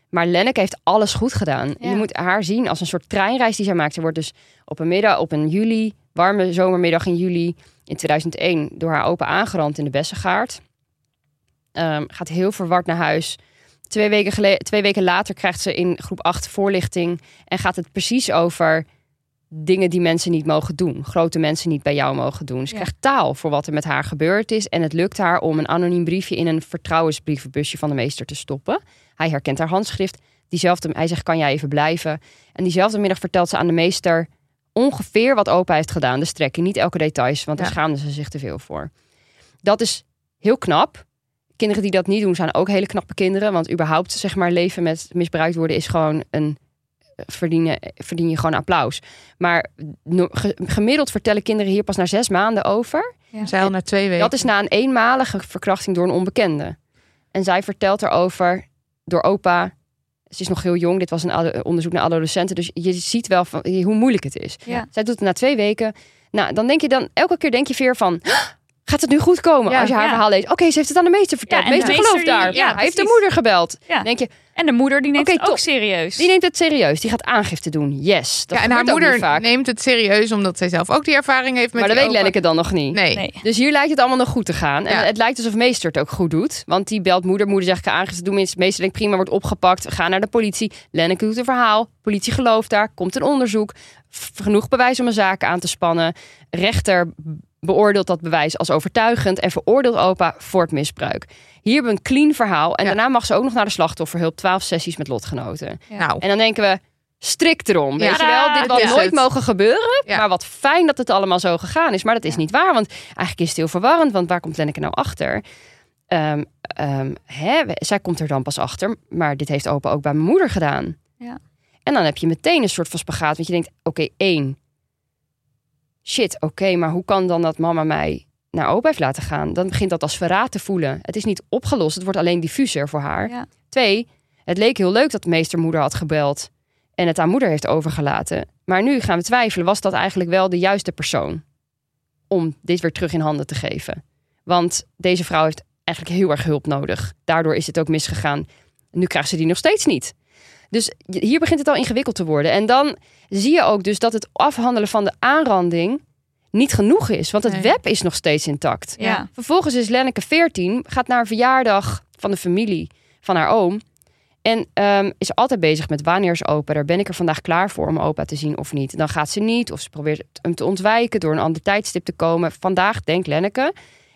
Maar Lenneke heeft alles goed gedaan. Ja. Je moet haar zien als een soort treinreis die zij maakt. Ze wordt dus op een middag, op een juli, warme zomermiddag in juli in 2001 door haar opa aangerand in de Bessengaard. Ehm, gaat heel verward naar huis. Twee weken, twee weken later krijgt ze in groep 8 voorlichting en gaat het precies over dingen die mensen niet mogen doen. Grote mensen niet bij jou mogen doen. Ze Ja. krijgt taal voor wat er met haar gebeurd is. En het lukt haar om een anoniem briefje in een vertrouwensbrievenbusje van de meester te stoppen. Hij herkent haar handschrift. Diezelfde, hij zegt, kan jij even blijven? En diezelfde middag vertelt ze aan de meester ongeveer wat opa heeft gedaan. De strekking, niet elke details, want daar Ja. schaamde ze zich te veel voor. Dat is heel knap. Kinderen die dat niet doen, zijn ook hele knappe kinderen. Want überhaupt, zeg maar, leven met misbruikt worden is gewoon een verdienen, verdien je gewoon applaus. Maar gemiddeld vertellen kinderen hier pas na zes maanden over. Zij al na twee weken. Dat is na een eenmalige verkrachting door een onbekende. En zij vertelt erover door opa. Ze is nog heel jong. Dit was een onderzoek naar adolescenten. Dus je ziet wel van, hoe moeilijk het is. Ja. Zij doet het na twee weken. Nou, dan denk je dan elke keer denk je weer van. "Huh, Gaat het nu goed komen? Ja, Als je haar ja. verhaal leest. Oké, ze heeft het aan de meester verteld. Ja, en de meester meester gelooft daar. die- hij heeft de moeder gebeld. Ja. Denk je, En de moeder die neemt het ook top. serieus. die neemt het serieus. Die gaat aangifte doen. Yes. Dat ja, en haar moeder neemt het serieus omdat zij zelf ook die ervaring heeft met Maar dat weet opa. Lenneke dan nog niet. Nee. Nee. Dus hier lijkt het allemaal nog goed te gaan. En Ja. het lijkt alsof meester het ook goed doet. Want die belt moeder. Moeder zegt, ik ga aangifte doen. Meester denkt, prima, wordt opgepakt. Ga naar de politie. Lenneke doet een verhaal. Politie gelooft daar. Komt een onderzoek. Genoeg bewijs om een zaak aan te spannen. Rechter beoordeelt dat bewijs als overtuigend. En veroordeelt opa voor het misbruik. Hier hebben we een clean verhaal. En Ja. daarna mag ze ook nog naar de slachtofferhulp. 12 sessies met lotgenoten. Nou, En dan denken we, strik erom. Weet je Tadaa! wel, dit had nooit het. mogen gebeuren. Ja. Maar wat fijn dat het allemaal zo gegaan is. Maar dat is niet waar, want eigenlijk is het heel verwarrend. Want waar komt Lenneke nou achter? Ehm, ehm, hè, zij komt er dan pas achter. Maar dit heeft opa ook bij mijn moeder gedaan. Ja. En dan heb je meteen een soort van spagaat. Want je denkt, oké, één. Shit, oké, maar hoe kan dan dat mama mij naar opa heeft laten gaan? Dan begint dat als verraad te voelen. Het is niet opgelost, het wordt alleen diffuser voor haar. Ja. Twee, het leek heel leuk dat meestermoeder had gebeld en het aan moeder heeft overgelaten. Maar nu gaan we twijfelen, was dat eigenlijk wel de juiste persoon om dit weer terug in handen te geven? Want deze vrouw heeft eigenlijk heel erg hulp nodig. Daardoor is het ook misgegaan. Nu krijgt ze die nog steeds niet. Dus hier begint het al ingewikkeld te worden. En dan zie je ook dus dat het afhandelen van de aanranding niet genoeg is. Want het Nee. web is nog steeds intact. Ja. Vervolgens is Lenneke 14, gaat naar een verjaardag van de familie van haar oom. En ehm, is altijd bezig met wanneer is opa. Daar ben ik er vandaag klaar voor om opa te zien of niet. Dan gaat ze niet of ze probeert hem te ontwijken door een ander tijdstip te komen. Vandaag denkt Lenneke,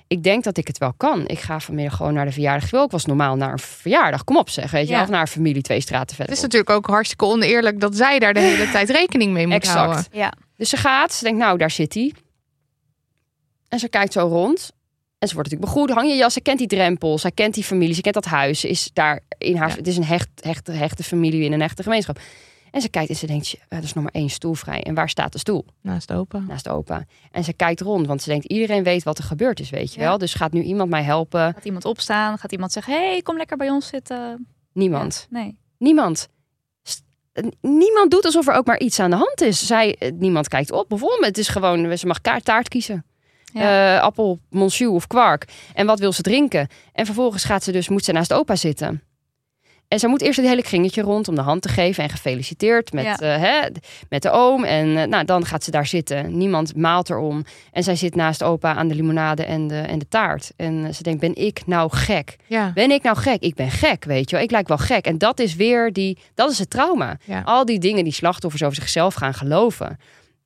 ik denk dat ik het wel kan. Ik ga vanmiddag gewoon naar de verjaardag. Ik wil ook was normaal naar een verjaardag. Kom op zeg, weet je Ja. wel. Of naar een familie twee straten verder. het is natuurlijk ook hartstikke oneerlijk dat zij daar de hele tijd rekening mee moet Exact. houden. Ja. Dus ze gaat, ze denkt, nou, daar zit hij. En ze kijkt zo rond. En ze wordt natuurlijk begroet. Hang je jas, ze kent die drempel. Zij kent die familie, ze kent dat huis. Ze is daar in haar, Ja. Het is een hecht, hechte, hechte familie in een echte gemeenschap. En ze kijkt en ze denkt, "Shit, er is nog maar één stoel vrij. En waar staat de stoel? Naast opa. Naast opa. En ze kijkt rond, want ze denkt, iedereen weet wat er gebeurd is, weet je Ja. wel. Dus gaat nu iemand mij helpen? Gaat iemand opstaan? Gaat iemand zeggen: hey, kom lekker bij ons zitten? Niemand. Ja, nee. Niemand. Niemand doet alsof er ook maar iets aan de hand is. Zij, eh, niemand kijkt op. Bijvoorbeeld, het is gewoon, ze mag taart kiezen. Ja. Eh, appel, monsieur of kwark. En wat wil ze drinken? En vervolgens gaat ze dus, moet ze naast opa zitten. En ze moet eerst het hele kringetje rond om de hand te geven. En gefeliciteerd met, Ja. eh, hè, met de oom. En eh, nou, dan gaat ze daar zitten. Niemand maalt erom. En zij zit naast opa aan de limonade en de, en de taart. En ze denkt, ben ik nou gek? Ja. Ben ik nou gek? Ik ben gek, weet je wel. Ik lijk wel gek. En dat is weer die, dat is het trauma. Ja. Al die dingen die slachtoffers over zichzelf gaan geloven.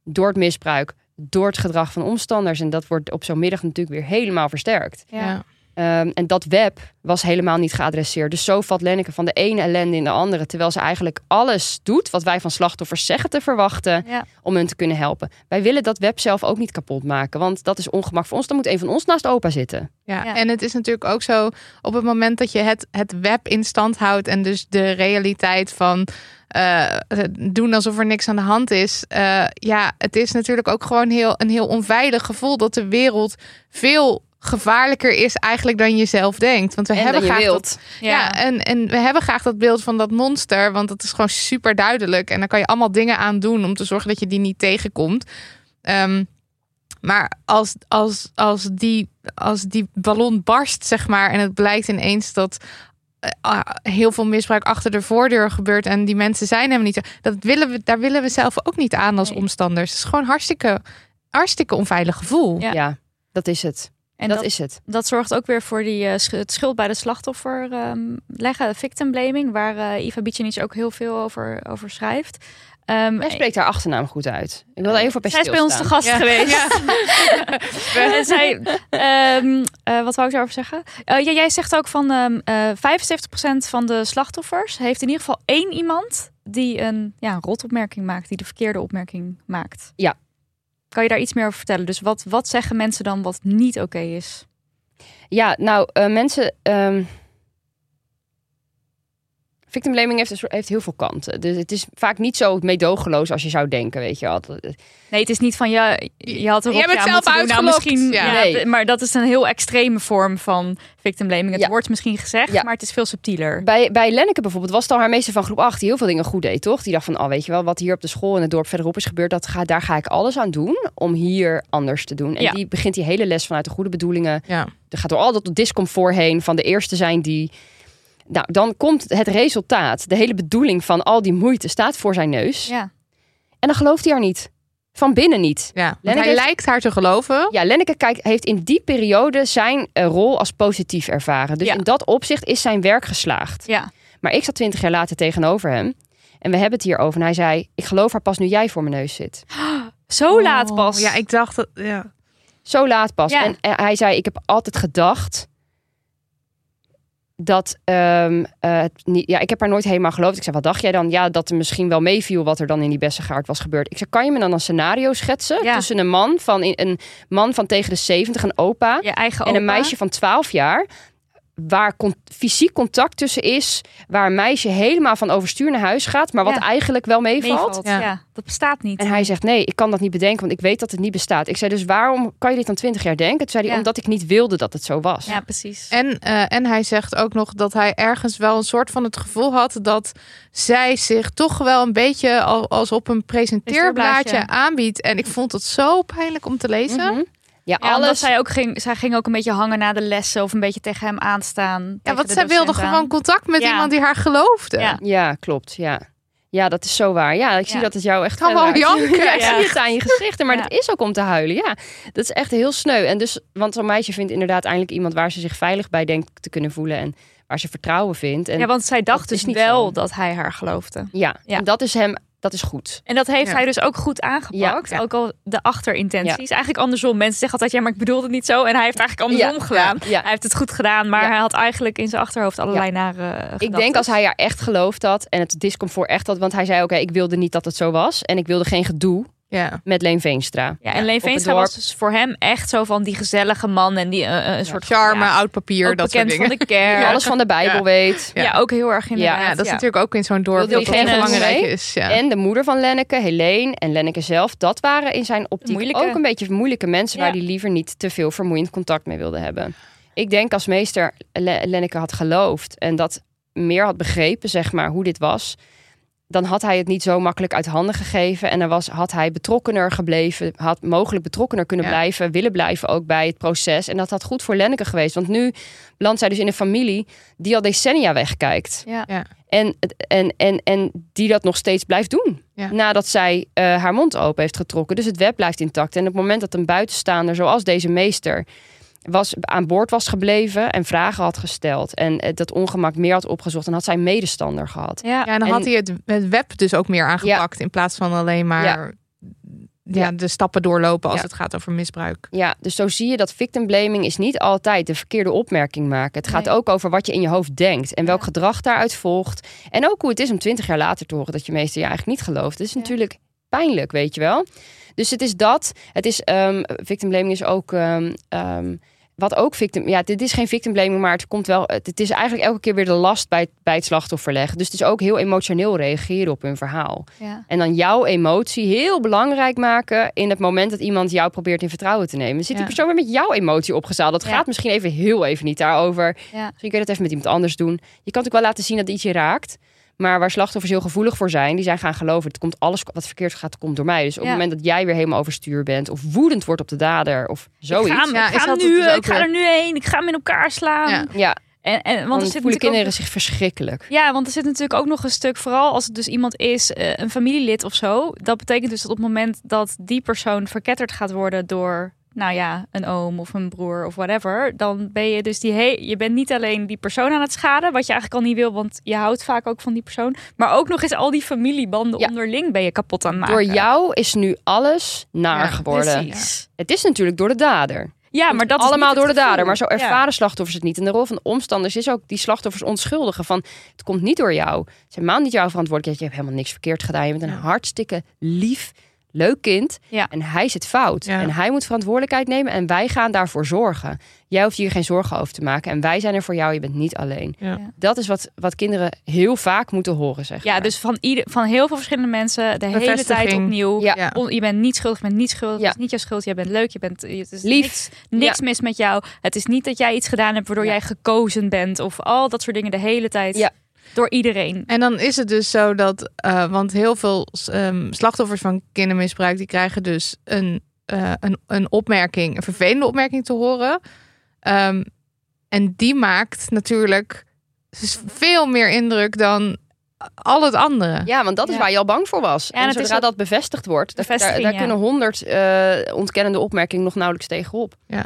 Door het misbruik, door het gedrag van omstanders. En dat wordt op zo'n middag natuurlijk weer helemaal versterkt. Ja. Ehm, en dat web was helemaal niet geadresseerd. Dus zo valt Lenneke van de ene ellende in de andere. Terwijl ze eigenlijk alles doet wat wij van slachtoffers zeggen te verwachten. Ja. om hun te kunnen helpen. Wij willen dat web zelf ook niet kapot maken. Want dat is ongemak voor ons. Dan moet een van ons naast opa zitten. Ja, Ja. en het is natuurlijk ook zo op het moment dat je het, het web in stand houdt en dus de realiteit van eh, doen alsof er niks aan de hand is. eh, ja, het is natuurlijk ook gewoon heel, een heel onveilig gevoel dat de wereld veel gevaarlijker is eigenlijk dan je zelf denkt. Want we En hebben graag wilt. dat Ja, en, en we hebben graag dat beeld van dat monster, want dat is gewoon super duidelijk. En daar kan je allemaal dingen aan doen om te zorgen dat je die niet tegenkomt. Ehm, maar als, als, als, die, als die ballon barst, zeg maar, en het blijkt ineens dat eh, ah, heel veel misbruik achter de voordeur gebeurt en die mensen zijn helemaal niet zo. Dat willen we, daar willen we zelf ook niet aan als Nee. omstanders. Het is gewoon hartstikke, hartstikke onveilig gevoel. Ja. Ja. dat is het. En dat, dat, is het. dat zorgt ook weer voor die, eh, het schuld bij de slachtoffer ehm, leggen, victim blaming, waar eh Iva Bicenic ook heel veel over, over schrijft. Ehm, Hij spreekt haar achternaam goed uit. Ik wil even op zij is bij ons te stilstaan. gast geweest. en zij, ehm, eh, wat wou ik daarover zeggen? Ja, jij zegt ook van ehm eh 75% van de slachtoffers heeft in ieder geval één iemand die een, ja, een rotopmerking maakt, die de verkeerde opmerking maakt. Ja. Kan je daar iets meer over vertellen? Dus wat, wat zeggen mensen dan wat niet oké is? Ja, nou, eh, mensen. ehm victim blaming heeft, soort- heeft heel veel kanten. Dus het is vaak niet zo meedogenloos als je zou denken, weet je wel. Nee, het is niet van ja, je had er Jij bent zelf. Nou, uitgelokt. misschien, Ja. ja, Nee. d- maar dat is een heel extreme vorm van victim blaming. Het Ja. wordt misschien gezegd, Ja. maar het is veel subtieler. Bij, bij Lenneke bijvoorbeeld was het al haar meester van groep 8 die heel veel dingen goed deed, toch? Die dacht van, oh weet je wel, wat hier op de school en het dorp verderop is gebeurd, dat ga, daar ga ik alles aan doen om hier anders te doen. En die begint die hele les vanuit de goede bedoelingen. Ja. Er gaat door al dat discomfort heen van de eerste zijn die... Nou, dan komt het resultaat. De hele bedoeling van al die moeite staat voor zijn neus. Ja. En dan gelooft hij haar niet. Van binnen niet. Ja, Lenneke hij heeft- lijkt haar te geloven. Ja, Lenneke kijkt, heeft in die periode zijn eh, rol als positief ervaren. Dus Ja. in dat opzicht is zijn werk geslaagd. Ja. Maar ik zat twintig jaar later tegenover hem. En we hebben het hier over. En hij zei, ik geloof haar pas nu jij voor mijn neus zit. Zo laat Oh, pas. Ja, ik dacht dat. Ja. Zo laat pas. Ja. En, en hij zei, ik heb altijd gedacht dat ehm, eh, het niet, ja, ik heb haar nooit helemaal geloofd. Ik zei, wat dacht jij dan? Ja, dat er misschien wel meeviel wat er dan in die Bessengaard was gebeurd. Ik zei, kan je me dan een scenario schetsen Ja. tussen een man van een man van tegen de 70, een opa, Je eigen en een meisje van 12 jaar. Waar con- fysiek contact tussen is. Waar een meisje helemaal van overstuur naar huis gaat. Maar wat Ja. eigenlijk wel meevalt. meevalt. Ja. Ja. dat bestaat niet. En hij zegt nee, ik kan dat niet bedenken. Want ik weet dat het niet bestaat. Ik zei dus waarom kan je dit dan 20 jaar denken? Toen zei hij Ja. omdat ik niet wilde dat het zo was. ja, precies. En, eh, en hij zegt ook nog dat hij ergens wel een soort van het gevoel had dat zij zich toch wel een beetje al, als op een presenteerblaadje aanbiedt. En ik vond het zo pijnlijk om te lezen. Mhm. Ja, alles. zij ook ging, zij ging ook een beetje hangen na de lessen of een beetje tegen hem aanstaan. Ja, want zij wilde aan. gewoon contact met Ja. iemand die haar geloofde. Ja. Ja, klopt. Ja. ja, dat is zo waar. Ja, ik zie dat het jou echt... kan wel raakt. janken. Ja, ik Ja. zie het aan je gezichten. Maar Ja. dat is ook om te huilen. Ja, dat is echt heel sneu. En dus, want zo'n meisje vindt inderdaad eindelijk iemand waar ze zich veilig bij denkt te kunnen voelen. En waar ze vertrouwen vindt. En Ja, want zij dacht dus niet wel zo. dat hij haar geloofde. Ja, Ja. en dat is hem, dat is goed. En dat heeft Ja. hij dus ook goed aangepakt. Ja, ja. Ook al de achterintenties. Eigenlijk andersom. Mensen zeggen altijd, ja, maar ik bedoelde het niet zo. En hij heeft eigenlijk andersom Ja, gedaan. ja. Hij heeft het goed gedaan, maar Ja. hij had eigenlijk in zijn achterhoofd allerlei nare Ik denk als hij haar echt geloofd had en het discomfort echt had, want hij zei oké, ik wilde niet dat het zo was en ik wilde geen gedoe Ja. met Leen Veenstra. Ja, en Leen Veenstra was dus voor hem echt zo van die gezellige man. En die eh, een soort Charme, ja, oud papier, ook dat soort dingen. van de kerk. Alles van de Bijbel Ja. weet. Ja. ook heel erg inderdaad. Ja, dat is natuurlijk ook in zo'n dorp Wilde dat je dat geen heel belangrijk is. Ja. En de moeder van Lenneke, Helene en Lenneke zelf, dat waren in zijn optiek Moeilijke. ook een beetje moeilijke mensen waar hij liever niet te veel vermoeiend contact mee wilde hebben. Ik denk als meester Le- Lenneke had geloofd en dat meer had begrepen, zeg maar, hoe dit was, dan had hij het niet zo makkelijk uit handen gegeven. En dan was, had hij betrokkener gebleven, had mogelijk betrokkener kunnen Ja. blijven, willen blijven ook bij het proces. En dat had goed voor Lenneke geweest. Want nu belandt zij dus in een familie die al decennia wegkijkt. Ja. Ja. En, en, en, en die dat nog steeds blijft doen. Ja. Nadat zij eh, haar mond open heeft getrokken. Dus het web blijft intact. En op het moment dat een buitenstaander, zoals deze meester, was, aan boord was gebleven en vragen had gesteld. En eh, dat ongemak meer had opgezocht. Dan had zij een medestander gehad. Ja. Ja, en dan En- had hij het, het web dus ook meer aangepakt. In plaats van alleen maar ja. Ja. de stappen doorlopen als Ja. het gaat over misbruik. Ja, dus zo zie je dat victim blaming is niet altijd de verkeerde opmerking maken. Het gaat Nee. ook over wat je in je hoofd denkt en welk Ja. gedrag daaruit volgt. En ook hoe het is om twintig jaar later te horen dat je meester je eigenlijk niet gelooft. Dat is Ja. natuurlijk pijnlijk, weet je wel. Dus het is dat. Het is, ehm, victim blaming is ook ehm, ehm, wat ook victim, ja, dit is geen victim blaming, maar het komt wel. Het is eigenlijk elke keer weer de last bij, bij het slachtoffer leggen. Dus het is ook heel emotioneel reageren op hun verhaal. Ja. En dan jouw emotie heel belangrijk maken in het moment dat iemand jou probeert in vertrouwen te nemen. Zit die Ja. persoon weer met jouw emotie opgezaald? Dat Ja. gaat misschien even heel even niet daarover. Misschien kun je dat even met iemand anders doen. Je kan natuurlijk wel laten zien dat iets je raakt. Maar waar slachtoffers heel gevoelig voor zijn, die zijn gaan geloven. Het komt alles wat verkeerd gaat, komt door mij. Dus op Ja. het moment dat jij weer helemaal overstuur bent, of woedend wordt op de dader, of zoiets. Ik ga, hem- Ja, ik is ga, nu, dus ik ga er nu heen. Ik ga hem in elkaar slaan. Ja. Ja, En, en, want dan er zit voelen kinderen ook, zich verschrikkelijk. Ja, want er zit natuurlijk ook nog een stuk, vooral als het dus iemand is, eh, een familielid of zo. Dat betekent dus dat op het moment dat die persoon verketterd gaat worden door, nou ja, een oom of een broer of whatever, dan ben je dus die he je bent niet alleen die persoon aan het schaden, wat je eigenlijk al niet wil, want je houdt vaak ook van die persoon, maar ook nog eens al die familiebanden Ja. onderling ben je kapot aan het maken. Door jou is nu alles naar Ja, geworden. Precies. Het is natuurlijk door de dader. Ja, maar dat allemaal door de dader. Maar zo Ja. ervaren slachtoffers het niet. En de rol van de omstanders is ook die slachtoffers onschuldigen. Van het komt niet door jou. Het is helemaal niet jouw verantwoordelijkheid. Je hebt helemaal niks verkeerd gedaan. Je bent een hartstikke lief, leuk kind. Ja. En hij zit fout. Ja. En hij moet verantwoordelijkheid nemen. En wij gaan daarvoor zorgen. Jij hoeft hier geen zorgen over te maken. En wij zijn er voor jou. Je bent niet alleen. Ja. Dat is wat, wat kinderen heel vaak moeten horen. Zeg Ja, maar. dus van, ieder, van heel veel verschillende mensen de hele tijd opnieuw. Ja. Ja. On- je bent niet schuldig, je bent niet schuldig. Ja. Het is niet jouw schuld. Je bent leuk. Je bent het is Lief. Niks, niks mis met jou. Het is niet dat jij iets gedaan hebt waardoor Ja. jij gekozen bent of al dat soort dingen de hele tijd Ja. Door iedereen. En dan is het dus zo dat, eh, want heel veel ehm, slachtoffers van kindermisbruik, die krijgen dus een, eh, een, een opmerking, een vervelende opmerking te horen. Ehm, en die maakt natuurlijk veel meer indruk dan al het andere. Ja, want dat is Ja. waar je al bang voor was. en en het is zodra ook- dat bevestigd wordt, daar, daar, ja. kunnen honderd eh, ontkennende opmerkingen nog nauwelijks tegenop. Ja.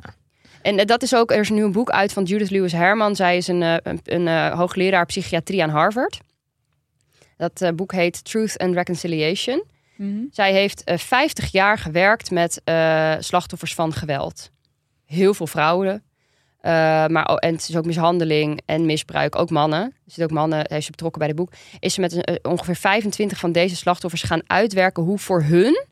En eh, dat is ook, er is nu een boek uit van Judith Lewis Herman. Zij is een, eh, een, een eh, hoogleraar psychiatrie aan Harvard. Dat boek heet Truth and Reconciliation. Mhm. Zij heeft eh 50 jaar gewerkt met slachtoffers van geweld. Heel veel vrouwen. maar, o- en het is ook mishandeling en misbruik. Ook mannen. Er zitten ook mannen, heeft ze betrokken bij het boek. Is ze met ongeveer 25 van deze slachtoffers gaan uitwerken hoe voor hun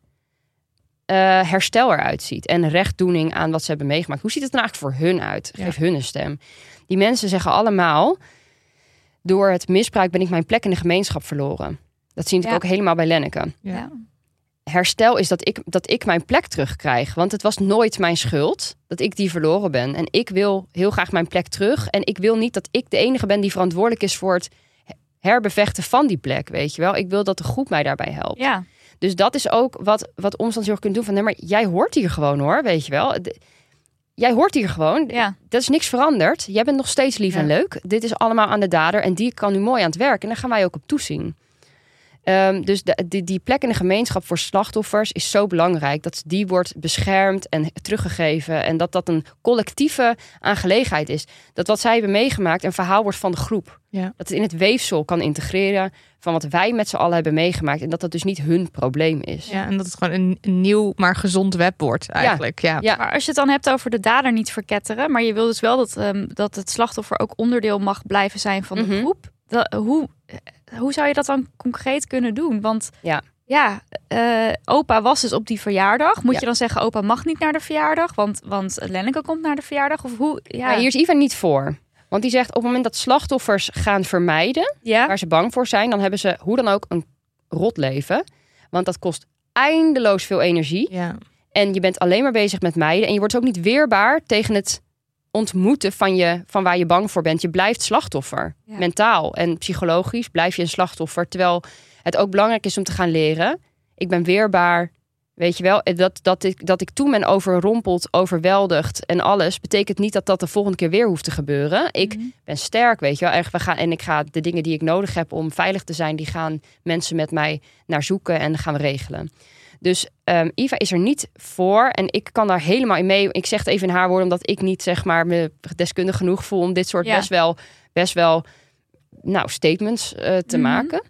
eh, herstel eruit ziet. En rechtdoening aan wat ze hebben meegemaakt. Hoe ziet het er nou eigenlijk voor hun uit? Ja. Geef hun een stem. Die mensen zeggen allemaal... door het misbruik ben ik mijn plek in de gemeenschap verloren. Dat zie ik Ja. ook helemaal bij Lenneke Ja. Ja. herstel is dat ik, dat ik mijn plek terugkrijg. Want het was nooit mijn schuld dat ik die verloren ben. En ik wil heel graag mijn plek terug. En ik wil niet dat ik de enige ben die verantwoordelijk is voor het herbevechten van die plek. Weet je wel? Ik wil dat de groep mij daarbij helpt. Ja. Dus dat is ook wat, wat omstandszorg kunt doen. Van nee, maar jij hoort hier gewoon hoor. Weet je wel? De- jij hoort hier gewoon. Ja. Dat is niks veranderd. Jij bent nog steeds lief Ja. en leuk. Dit is allemaal aan de dader. En die kan nu mooi aan het werk. En daar gaan wij ook op toezien. Ehm, dus de, die, die plek in de gemeenschap voor slachtoffers is zo belangrijk. Dat die wordt beschermd en teruggegeven. En dat dat een collectieve aangelegenheid is. Dat wat zij hebben meegemaakt een verhaal wordt van de groep. Ja. Dat het in het weefsel kan integreren van wat wij met z'n allen hebben meegemaakt. En dat dat dus niet hun probleem is. Ja, en dat het gewoon een, een nieuw, maar gezond web wordt eigenlijk. Ja. Ja. Maar als je het dan hebt over de dader niet verketteren, maar je wil dus wel dat, ehm, dat het slachtoffer ook onderdeel mag blijven zijn van de Mhm. groep. Dat, hoe, hoe zou je dat dan concreet kunnen doen? Want Ja. ja, eh, opa was dus op die verjaardag. Moet Ja. je dan zeggen, opa mag niet naar de verjaardag, want, want Lenneke komt naar de verjaardag? Of hoe? Ja, hier is Ivan niet voor. Want die zegt op het moment dat slachtoffers gaan vermijden, ja? waar ze bang voor zijn, dan hebben ze hoe dan ook een rot leven. Want dat kost eindeloos veel energie. Ja. En je bent alleen maar bezig met mijden. En je wordt ook niet weerbaar tegen het ontmoeten van, je, van waar je bang voor bent. Je blijft slachtoffer. Ja. Mentaal en psychologisch blijf je een slachtoffer. Terwijl het ook belangrijk is om te gaan leren. Ik ben weerbaar. Weet je wel, dat, dat, ik, dat ik toen ben overrompeld, overweldigd en alles, betekent niet dat dat de volgende keer weer hoeft te gebeuren. Ik Mhm. ben sterk, weet je wel. En, we gaan, en ik ga de dingen die ik nodig heb om veilig te zijn, die gaan mensen met mij naar zoeken en gaan we regelen. Dus ehm Iva is er niet voor en ik kan daar helemaal in mee. Ik zeg het even in haar woorden, omdat ik niet zeg maar me deskundig genoeg voel om dit soort Ja. best wel, best wel, nou, statements eh, te Mhm. maken.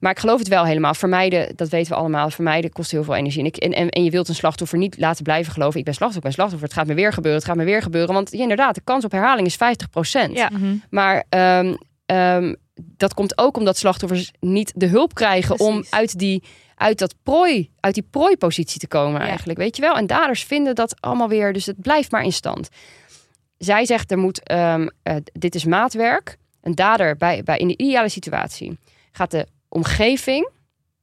Maar ik geloof het wel helemaal. Vermijden, dat weten we allemaal. Vermijden kost heel veel energie. En, ik, en, en, en je wilt een slachtoffer niet laten blijven geloven. Ik ben slachtoffer, ik ben slachtoffer. Het gaat me weer gebeuren. Het gaat me weer gebeuren. Want inderdaad, de kans op herhaling is 50%. Ja. Mhm. Maar ehm, ehm, dat komt ook omdat slachtoffers niet de hulp krijgen om uit die, uit, dat prooi, uit die prooipositie te komen Ja. eigenlijk. Weet je wel? En daders vinden dat allemaal weer. Dus het blijft maar in stand. zij zegt, er moet, ehm, eh, dit is maatwerk. Een dader bij, bij, in de ideale situatie gaat de omgeving,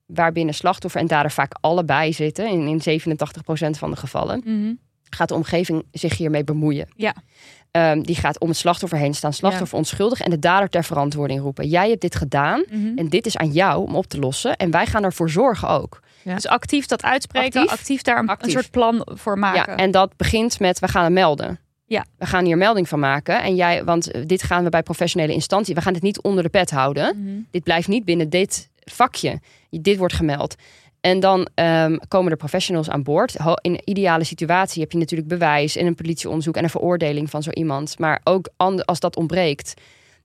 waarbinnen slachtoffer en dader vaak allebei zitten, in, in 87% van de gevallen, Mhm. gaat de omgeving zich hiermee bemoeien. Ja. Ehm, die gaat om het slachtoffer heen staan, slachtoffer onschuldig en de dader ter verantwoording roepen. Jij hebt dit gedaan Mhm. en dit is aan jou om op te lossen en wij gaan ervoor zorgen ook. Dus actief dat uitspreken, actief, Actief. daar een, soort plan voor maken. Ja, en dat begint met we gaan het melden. Ja. We gaan hier melding van maken. En jij, want eh, dit gaan we bij professionele instantie. We gaan dit niet onder de pet houden. Mhm. Dit blijft niet binnen dit vakje. Dit wordt gemeld. En dan ehm, komen er professionals aan boord. In een ideale situatie heb je natuurlijk bewijs en een politieonderzoek en een veroordeling van zo iemand. Maar ook als dat ontbreekt,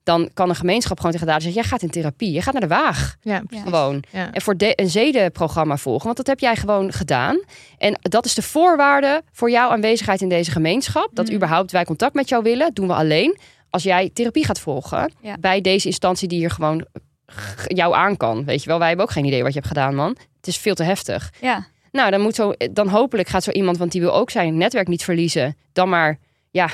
dan kan een gemeenschap gewoon tegen de zeggen: jij gaat in therapie, je gaat naar de waag. Ja. Gewoon. Ja. En voor de, een zedenprogramma volgen. Want dat heb jij gewoon gedaan. En dat is de voorwaarde voor jouw aanwezigheid in deze gemeenschap. Dat Mhm. überhaupt wij contact met jou willen, doen we alleen als jij therapie gaat volgen. Ja. Bij deze instantie die hier gewoon jou aan kan. Weet je wel, wij hebben ook geen idee wat je hebt gedaan, man. Het is veel te heftig. Ja. Nou, dan, moet zo, dan hopelijk gaat zo iemand, want die wil ook zijn netwerk niet verliezen. Dan maar, ja,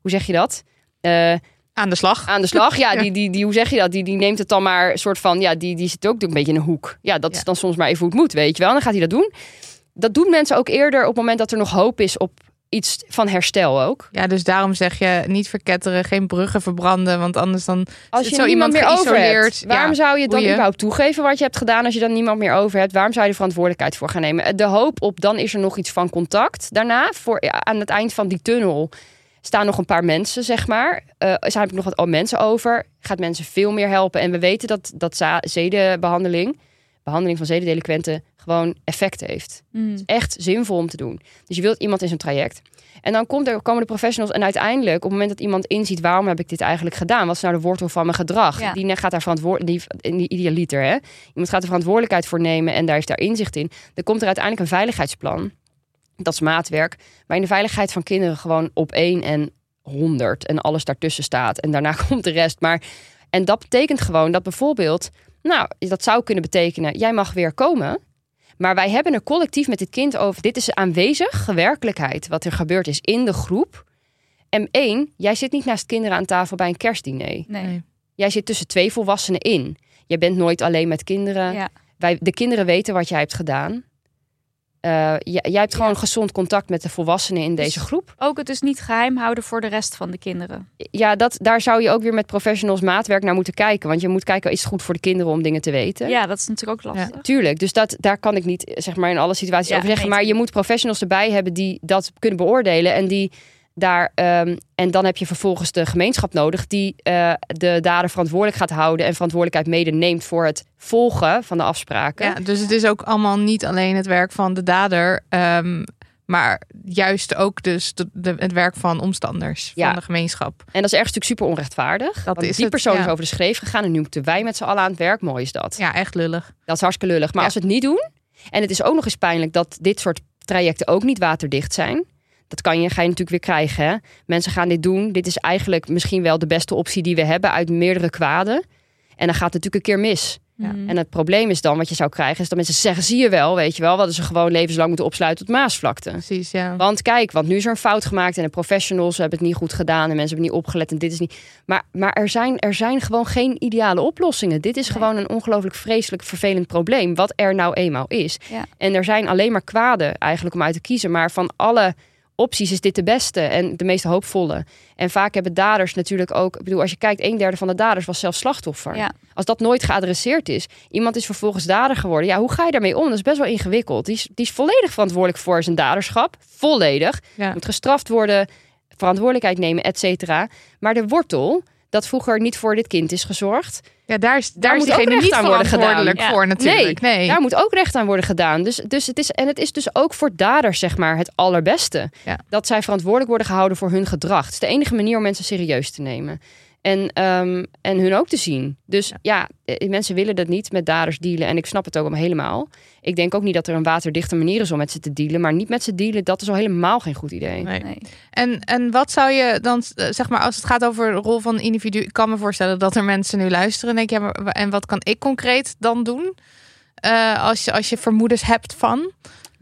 hoe zeg je dat? Eh, Aan de slag. aan de slag. Ja, Ja. Die, die, die, hoe zeg je dat? Die, die neemt het dan maar een soort van, ja, die, die zit ook een beetje in een hoek. Ja, dat Ja. is dan soms maar even hoe het moet, weet je wel. En dan gaat hij dat doen. Dat doen mensen ook eerder op het moment dat er nog hoop is op iets van herstel ook. Ja, dus daarom zeg je niet verketteren, geen bruggen verbranden, want anders dan Als je zo iemand meer over hebt, waarom Ja, zou je dan überhaupt toegeven wat je hebt gedaan als je dan niemand meer over hebt? Waarom zou je de verantwoordelijkheid voor gaan nemen? De hoop op dan is er nog iets van contact. Daarna, voor, ja, aan het eind van die tunnel, staan nog een paar mensen, zeg maar. Eh zijn ik nog wat mensen over. Gaat mensen veel meer helpen. En we weten dat, dat zedenbehandeling, behandeling van zedendelinquenten, gewoon effect heeft. Mhm. Echt zinvol om te doen. Dus je wilt iemand in zo'n traject. En dan komt er, komen de professionals en uiteindelijk, op het moment dat iemand inziet, waarom heb ik dit eigenlijk gedaan? Wat is nou de wortel van mijn gedrag? Ja. Die gaat daar verantwoordelijk, die, die idealiter, hè? Iemand gaat de verantwoordelijkheid voor nemen en daar heeft daar inzicht in. Dan komt er uiteindelijk een veiligheidsplan. Dat is maatwerk. Waarin de veiligheid van kinderen gewoon op 1 en 100 en alles daartussen staat. En daarna komt de rest. Maar, en dat betekent gewoon dat bijvoorbeeld, nou, dat zou kunnen betekenen, jij mag weer komen. Maar wij hebben er collectief met dit kind over. Dit is aanwezig, werkelijkheid, wat er gebeurd is in de groep. En één, jij zit niet naast kinderen aan tafel bij een kerstdiner. Nee. Nee. Jij zit tussen twee volwassenen in. Je bent nooit alleen met kinderen. Ja. Wij, de kinderen weten wat jij hebt gedaan. Eh, jij, jij hebt gewoon gezond contact met de volwassenen in deze Dus- groep. Ook het dus niet geheim houden voor de rest van de kinderen. Ja, dat, daar zou je ook weer met professionals maatwerk naar moeten kijken. Want je moet kijken, is het goed voor de kinderen om dingen te weten? Ja, dat is natuurlijk ook lastig. Tuurlijk, dus dat, daar kan ik niet zeg maar, in alle situaties Ja, over zeggen. maar je moet professionals erbij hebben die dat kunnen beoordelen. En, die daar, ehm, en dan heb je vervolgens de gemeenschap nodig die eh, de dader verantwoordelijk gaat houden. En verantwoordelijkheid mede neemt voor het volgen van de afspraken. Ja, dus het is ook allemaal niet alleen het werk van de dader, ehm, maar juist ook dus de, de- het werk van omstanders, Ja. van de gemeenschap. En dat is ergens natuurlijk super onrechtvaardig. Dat is die het, persoon ja. is over de schreef gegaan en nu moeten wij met z'n allen aan het werk. Mooi is dat. Ja, echt lullig. Dat is hartstikke lullig. Maar Ja. als we het niet doen, en het is ook nog eens pijnlijk dat dit soort trajecten ook niet waterdicht zijn. Dat kan je, ga je natuurlijk weer krijgen. Hè? Mensen gaan dit doen. Dit is eigenlijk misschien wel de beste optie die we hebben uit meerdere kwaden. En dan gaat het natuurlijk een keer mis. Ja. Mhm. En het probleem is dan, wat je zou krijgen, is dat mensen zeggen: zie je wel, weet je wel, wat ze gewoon levenslang moeten opsluiten tot Maasvlakte. Precies, ja. Want kijk, want nu is er een fout gemaakt en de professionals hebben het niet goed gedaan en mensen hebben niet opgelet en dit is niet. Maar, maar er, zijn, er zijn gewoon geen ideale oplossingen. Dit is Nee. gewoon een ongelooflijk vreselijk vervelend probleem, wat er nou eenmaal is. Ja. En er zijn alleen maar kwaden eigenlijk om uit te kiezen, maar van alle opties is dit de beste en de meest hoopvolle. En vaak hebben daders natuurlijk ook, ik bedoel, als je kijkt, een derde van de daders was zelf slachtoffer. Ja. Als dat nooit geadresseerd is, iemand is vervolgens dader geworden. Ja, hoe ga je daarmee om? Dat is best wel ingewikkeld. Die is, die is volledig verantwoordelijk voor zijn daderschap. Volledig. Ja. Moet gestraft worden, verantwoordelijkheid nemen, et cetera. Maar de wortel, dat vroeger niet voor dit kind is gezorgd. Ja, daar is, daar is moet diegene recht aan worden gedaan. voor natuurlijk. Nee. Daar moet ook recht aan worden gedaan. Dus, dus het is, en het is dus ook voor daders, zeg maar, het allerbeste. Ja. Dat zij verantwoordelijk worden gehouden voor hun gedrag. Het is de enige manier om mensen serieus te nemen. En, ehm, en hun ook te zien. Dus ja, eh, mensen willen dat niet met daders dealen. En ik snap het ook allemaal helemaal. Ik denk ook niet dat er een waterdichte manier is om met ze te dealen. Maar niet met ze dealen, dat is al helemaal geen goed idee. Nee. Nee. En, en wat zou je dan, eh, zeg maar, als het gaat over de rol van individu. Ik kan me voorstellen dat er mensen nu luisteren. En, denk, ja, maar, en wat kan ik concreet dan doen? Eh, als, je, als je vermoedens hebt van.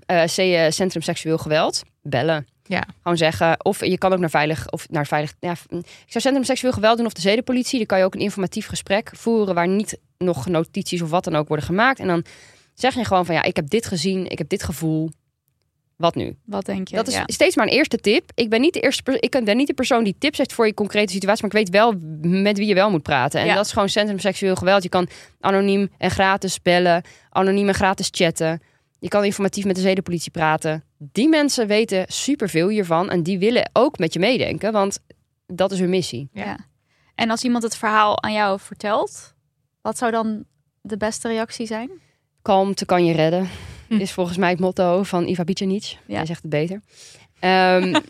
Eh, C- Centrum Seksueel Geweld, bellen. Ja. Gewoon zeggen. Of je kan ook naar veilig. Of naar veilig. Ja, ik zou Centrum Seksueel Geweld doen of de zedenpolitie. Dan kan je ook een informatief gesprek voeren. Waar niet nog notities of wat dan ook worden gemaakt. En dan zeg je gewoon van ja, ik heb dit gezien. Ik heb dit gevoel. Wat nu? Wat denk je? Dat is Ja. steeds maar een eerste tip. Ik ben niet de eerste ik ben niet de persoon die tips heeft voor je concrete situatie, maar ik weet wel met wie je wel moet praten. En Ja. dat is gewoon Centrum Seksueel Geweld. Je kan anoniem en gratis bellen, anoniem en gratis chatten. Je kan informatief met de zedenpolitie praten. Die mensen weten superveel hiervan en die willen ook met je meedenken, want dat is hun missie. Ja. Ja. En als iemand het verhaal aan jou vertelt, wat zou dan de beste reactie zijn? Kalmte kan je redden. Hm. Is volgens mij het motto van Iva Bicenic. Ja. Hij zegt het beter. Ehm,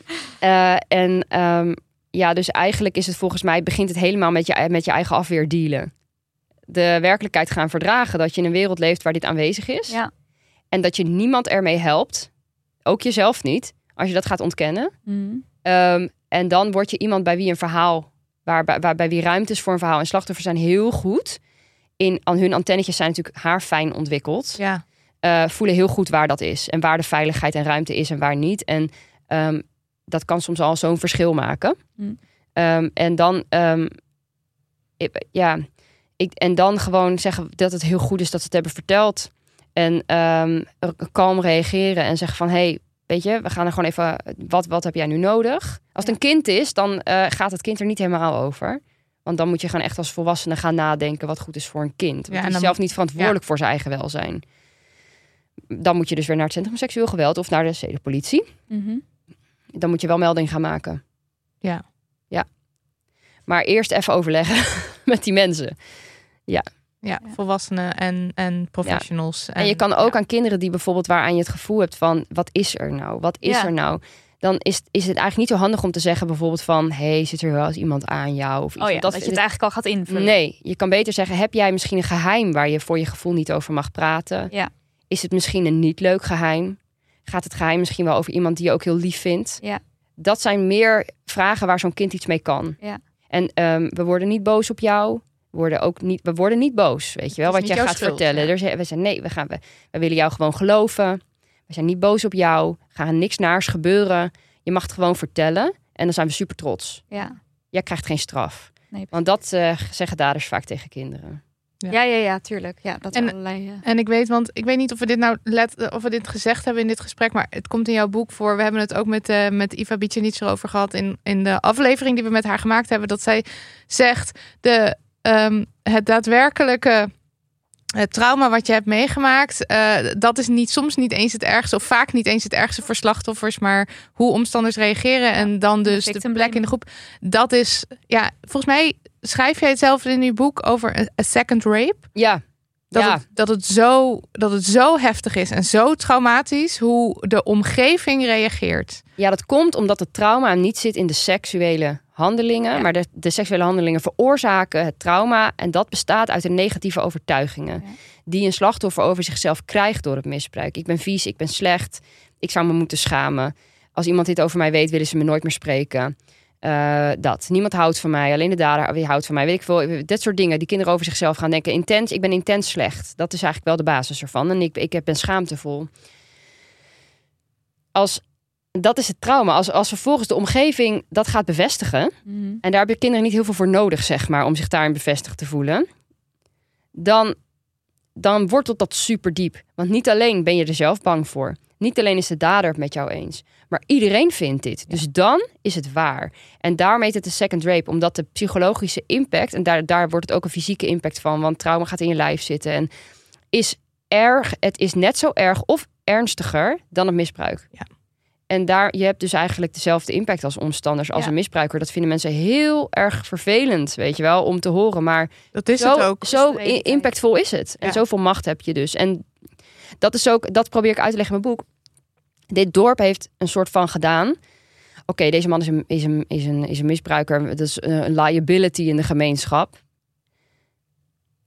eh, en ehm, ja, dus eigenlijk is het volgens mij... begint het helemaal met je, met je eigen afweer dealen. De werkelijkheid gaan verdragen. Dat je in een wereld leeft waar dit aanwezig is. Ja. En dat je niemand ermee helpt. Ook jezelf niet. Als je dat gaat ontkennen. Mhm. Ehm, en dan word je iemand bij wie een verhaal... Waar, bij wie ruimte is voor een verhaal. En slachtoffers zijn heel goed... In, aan hun antennetjes zijn natuurlijk haarfijn ontwikkeld Ja. eh, voelen heel goed waar dat is. En waar de veiligheid en ruimte is en waar niet. En ehm, dat kan soms al zo'n verschil maken. Mm. Ehm, en dan, ik- ja, ik, en dan gewoon zeggen dat het heel goed is dat ze het hebben verteld. En ehm, kalm reageren en zeggen van... hey, weet je, we gaan er gewoon even... Wat, wat heb jij nu nodig? Als het een kind is, dan eh, gaat het kind er niet helemaal over. Want dan moet je gewoon echt als volwassene gaan nadenken... wat goed is voor een kind. Want en die is zelf niet verantwoordelijk voor zijn eigen welzijn. Dan moet je dus weer naar het Centrum Seksueel Geweld... of naar de zedenpolitie. Mhm. Dan moet je wel melding gaan maken. Ja. Ja. Maar eerst even overleggen met die mensen. Ja, volwassenen en, en professionals. En, je kan ook ja. aan kinderen die bijvoorbeeld waaraan je het gevoel hebt van wat is er nou? Wat is Ja. er nou? Dan is, is het eigenlijk niet zo handig om te zeggen bijvoorbeeld van hey, zit er wel eens iemand aan jou? Of iets. Oh ja, dat, je het eigenlijk al gaat invullen. Nee, je kan beter zeggen heb jij misschien een geheim waar je voor je gevoel niet over mag praten? Ja. Is het misschien een niet leuk geheim? Gaat het geheim misschien wel over iemand die je ook heel lief vindt? Ja. Dat zijn meer vragen waar zo'n kind iets mee kan. Ja. En ehm, we worden niet boos op jou. Worden ook niet, we worden niet boos, weet je wel, wat jij gaat schuld, vertellen. ja. Er zijn- we zijn nee, we gaan, we, we willen jou gewoon geloven. We zijn niet boos op jou. Er gaat niks naars gebeuren. Je mag het gewoon vertellen en dan zijn we super trots. Ja. Jij krijgt geen straf. Nee, Want dat eh, zeggen daders vaak tegen kinderen. Ja. Ja, ja, ja, tuurlijk. Ja, dat En- allerlei... eh, En ik weet, want ik weet niet of we dit nou let, of we dit gezegd hebben in dit gesprek, maar het komt in jouw boek voor. We hebben het ook met, eh met Iva Bicenic erover gehad in, in de aflevering die we met haar gemaakt hebben. Dat zij zegt de, ehm, het daadwerkelijke het trauma wat je hebt meegemaakt, eh, dat is niet, soms niet eens het ergste, of vaak niet eens het ergste voor slachtoffers, maar hoe omstanders reageren en dan dus de plek in de groep. Dat is, ja, volgens mij schrijf jij hetzelfde in je boek over een- a second rape. Ja, Dat, ja. het, dat, het zo, dat het zo heftig is en zo traumatisch hoe de omgeving reageert. ja, dat komt omdat het trauma niet zit in de seksuele handelingen, Ja. maar de, de seksuele handelingen veroorzaken het trauma en dat bestaat uit de negatieve overtuigingen Ja. die een slachtoffer over zichzelf krijgt door het misbruik. Ik ben vies, ik ben slecht, ik zou me moeten schamen. Als iemand dit over mij weet, willen ze me nooit meer spreken. Eh, dat. Niemand houdt van mij, alleen de dader wie houdt van mij. Weet ik veel. Dat soort dingen die kinderen over zichzelf gaan denken. Intens, ik ben intens slecht. Dat is eigenlijk wel de basis ervan. En ik, ik ben schaamtevol. Als, dat is het trauma. Als, als vervolgens de omgeving dat gaat bevestigen. mhm. En daar hebben kinderen niet heel veel voor nodig, zeg maar, om zich daarin bevestigd te voelen. Dan, dan wortelt dat super diep. Want niet alleen ben je er zelf bang voor. Niet alleen is de dader het met jou eens. Maar iedereen vindt dit. Dus dan is het waar. En daarmee heet het de second rape. Omdat de psychologische impact... en daar, daar wordt het ook een fysieke impact van... want trauma gaat in je lijf zitten. En is erg... het is net zo erg of ernstiger dan het misbruik. Ja. En daar, je hebt dus eigenlijk dezelfde impact als omstanders, als Ja. een misbruiker. Dat vinden mensen heel erg vervelend, weet je wel, om te horen. Maar Dat is zo, het ook. zo impactvol is het. En Ja. zoveel macht heb je dus. En dat is ook, dat probeer ik uit te leggen in mijn boek. Dit dorp heeft een soort van gedaan. Oké, deze man is een, is, een, is, een, is een misbruiker. Dat is eh, een liability in de gemeenschap.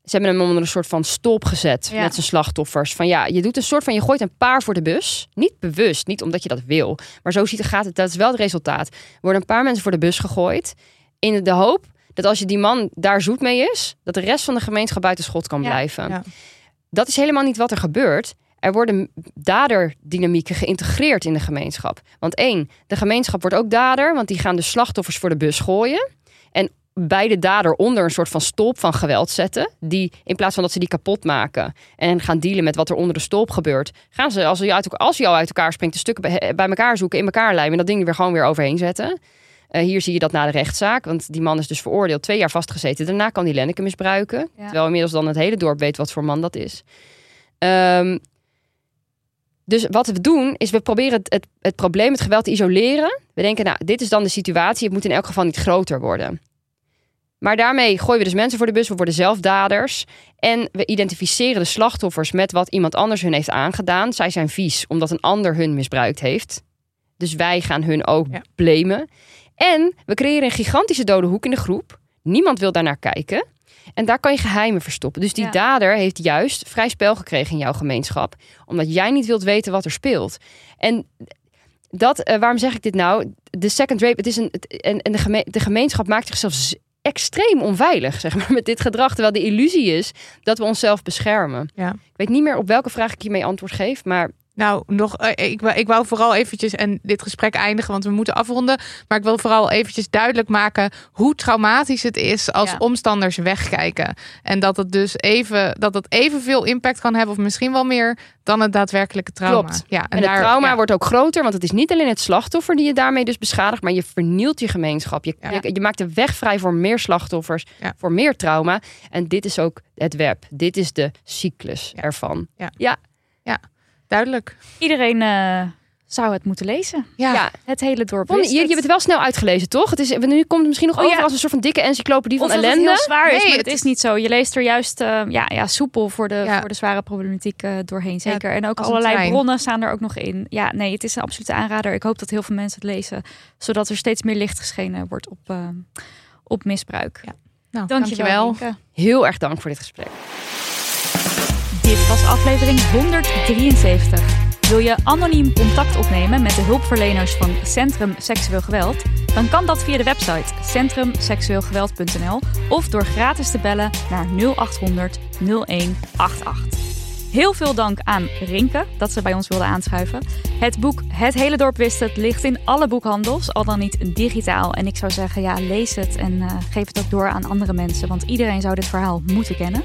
Ze hebben hem onder een soort van stop gezet Ja. met zijn slachtoffers. Van ja, je doet een soort van, je gooit een paar voor de bus. Niet bewust, niet omdat je dat wil. Maar zo ziet het, gaat het, dat is wel het resultaat. Er worden een paar mensen voor de bus gegooid. In de hoop dat als je die man daar zoet mee is, dat de rest van de gemeenschap buiten schot kan Ja. blijven. Ja. Dat is helemaal niet wat er gebeurt. er worden daderdynamieken geïntegreerd in de gemeenschap. Want één, de gemeenschap wordt ook dader, want die gaan de slachtoffers voor de bus gooien. En bij de dader onder een soort van stolp van geweld zetten. Die in plaats van dat ze die kapot maken en gaan dealen met wat er onder de stolp gebeurt, gaan ze als je, uit, als je al uit elkaar springt, de stukken bij, bij elkaar zoeken, in elkaar lijmen en dat ding er weer gewoon weer overheen zetten. Uh, hier zie je dat na de rechtszaak, want die man is dus veroordeeld, twee jaar vastgezeten. Daarna kan die Lenneke misbruiken. Ja. Terwijl inmiddels dan het hele dorp weet wat voor man dat is. Ehm, dus wat we doen, is we proberen het, het, het probleem, het geweld te isoleren. We denken, nou, dit is dan de situatie. Het moet in elk geval niet groter worden. Maar daarmee gooien we dus mensen voor de bus. We worden zelf daders. En we identificeren de slachtoffers met wat iemand anders hun heeft aangedaan. Zij zijn vies omdat een ander hun misbruikt heeft. Dus wij gaan hun ook Ja. blamen. En we creëren een gigantische dode hoek in de groep. Niemand wil daarnaar kijken. En daar kan je geheimen verstoppen. Dus die Ja. dader heeft juist vrij spel gekregen in jouw gemeenschap. Omdat jij niet wilt weten wat er speelt. En dat, eh, waarom zeg ik dit nou? De second rape, het is een, het- en, en de, geme- de gemeenschap maakt zichzelf extreem onveilig, zeg maar, met dit gedrag. Terwijl de illusie is dat we onszelf beschermen. Ja. Ik weet niet meer op welke vraag ik hiermee antwoord geef, maar Nou, nog, eh, ik, ik wou vooral eventjes en dit gesprek eindigen, want we moeten afronden. Maar ik wil vooral eventjes duidelijk maken hoe traumatisch het is als Ja. omstanders wegkijken. En dat het dus even, dat het evenveel impact kan hebben, of misschien wel meer, dan het daadwerkelijke trauma. Klopt. Ja, En, het daar- trauma ja. wordt ook groter, want het is niet alleen het slachtoffer die je daarmee dus beschadigt, maar je vernielt je gemeenschap. Je, Ja. je, je maakt de weg vrij voor meer slachtoffers, voor meer trauma. En dit is ook het web. Dit is de cyclus Ja. Duidelijk. Iedereen eh, zou het moeten lezen. Ja, Ja. Het hele dorp Vond- je, hebt het wel snel uitgelezen, toch? Het is, nu komt het misschien nog Oh, over ja. als een soort van dikke encyclopedie van dat het ellende. heel zwaar is, Nee, maar het het is niet zo. Je leest er juist eh, ja, ja, soepel voor de, Ja. voor de zware problematiek eh, doorheen. Zeker. en ook allerlei bronnen staan er ook nog in. Ja, nee, het is een absolute aanrader. Ik hoop dat heel veel mensen het lezen. Zodat er steeds meer licht geschenen wordt op, eh, op misbruik. Ja. nou, Dankjewel. Heel erg dank voor dit gesprek. Dit was aflevering 173. Wil je anoniem contact opnemen met de hulpverleners van Centrum Seksueel Geweld? Dan kan dat via de website centrumseksueelgeweld.nl of door gratis te bellen naar 0800 0188. Heel veel dank aan Rinke dat ze bij ons wilde aanschuiven. Het boek Het hele dorp wist het ligt in alle boekhandels, al dan niet digitaal. En ik zou zeggen, ja, lees het en eh, geef het ook door aan andere mensen, want iedereen zou dit verhaal moeten kennen.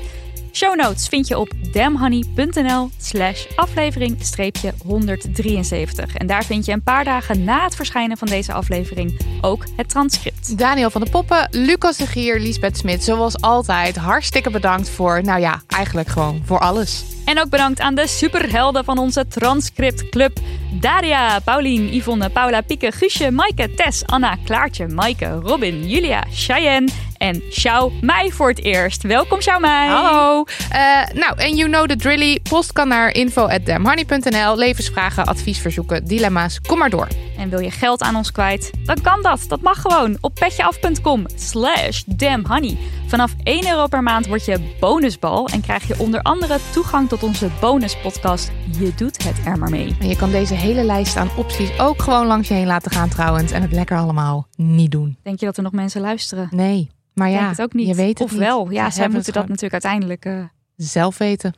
Show notes vind je op damhoney.nl slash aflevering streepje 173. En daar vind je een paar dagen na het verschijnen van deze aflevering ook het transcript. Daniel van de Poppen, Lucas de Gier, Liesbeth Smit, zoals altijd, hartstikke bedankt voor, nou ja, eigenlijk gewoon voor alles. En ook bedankt aan de superhelden van onze Transcript Club. Daria, Paulien, Yvonne, Paula, Pieke, Guusje, Maaike, Tess, Anna, Klaartje, Maaike, Robin, Julia, Cheyenne en Xiao Mei voor het eerst. Welkom Xiao Mei. Hallo. Eh, nou, en you know the drilly. Post kan naar info.damhoney.nl. Levensvragen, adviesverzoeken, dilemma's. Kom maar door. En wil je geld aan ons kwijt? Dan kan dat. Dat mag gewoon. Op petjeaf.com slash damnhoney. Vanaf 1 euro per maand word je bonusbal. En krijg je onder andere toegang tot onze bonuspodcast. Je doet het er maar mee. En je kan deze hele lijst aan opties ook gewoon langs je heen laten gaan trouwens. En het lekker allemaal niet doen. Denk je dat er nog mensen luisteren? Nee. Maar ja, het ook niet. je weet het of wel. niet. Ja, zij moeten dat natuurlijk uiteindelijk... eh, Zelf weten.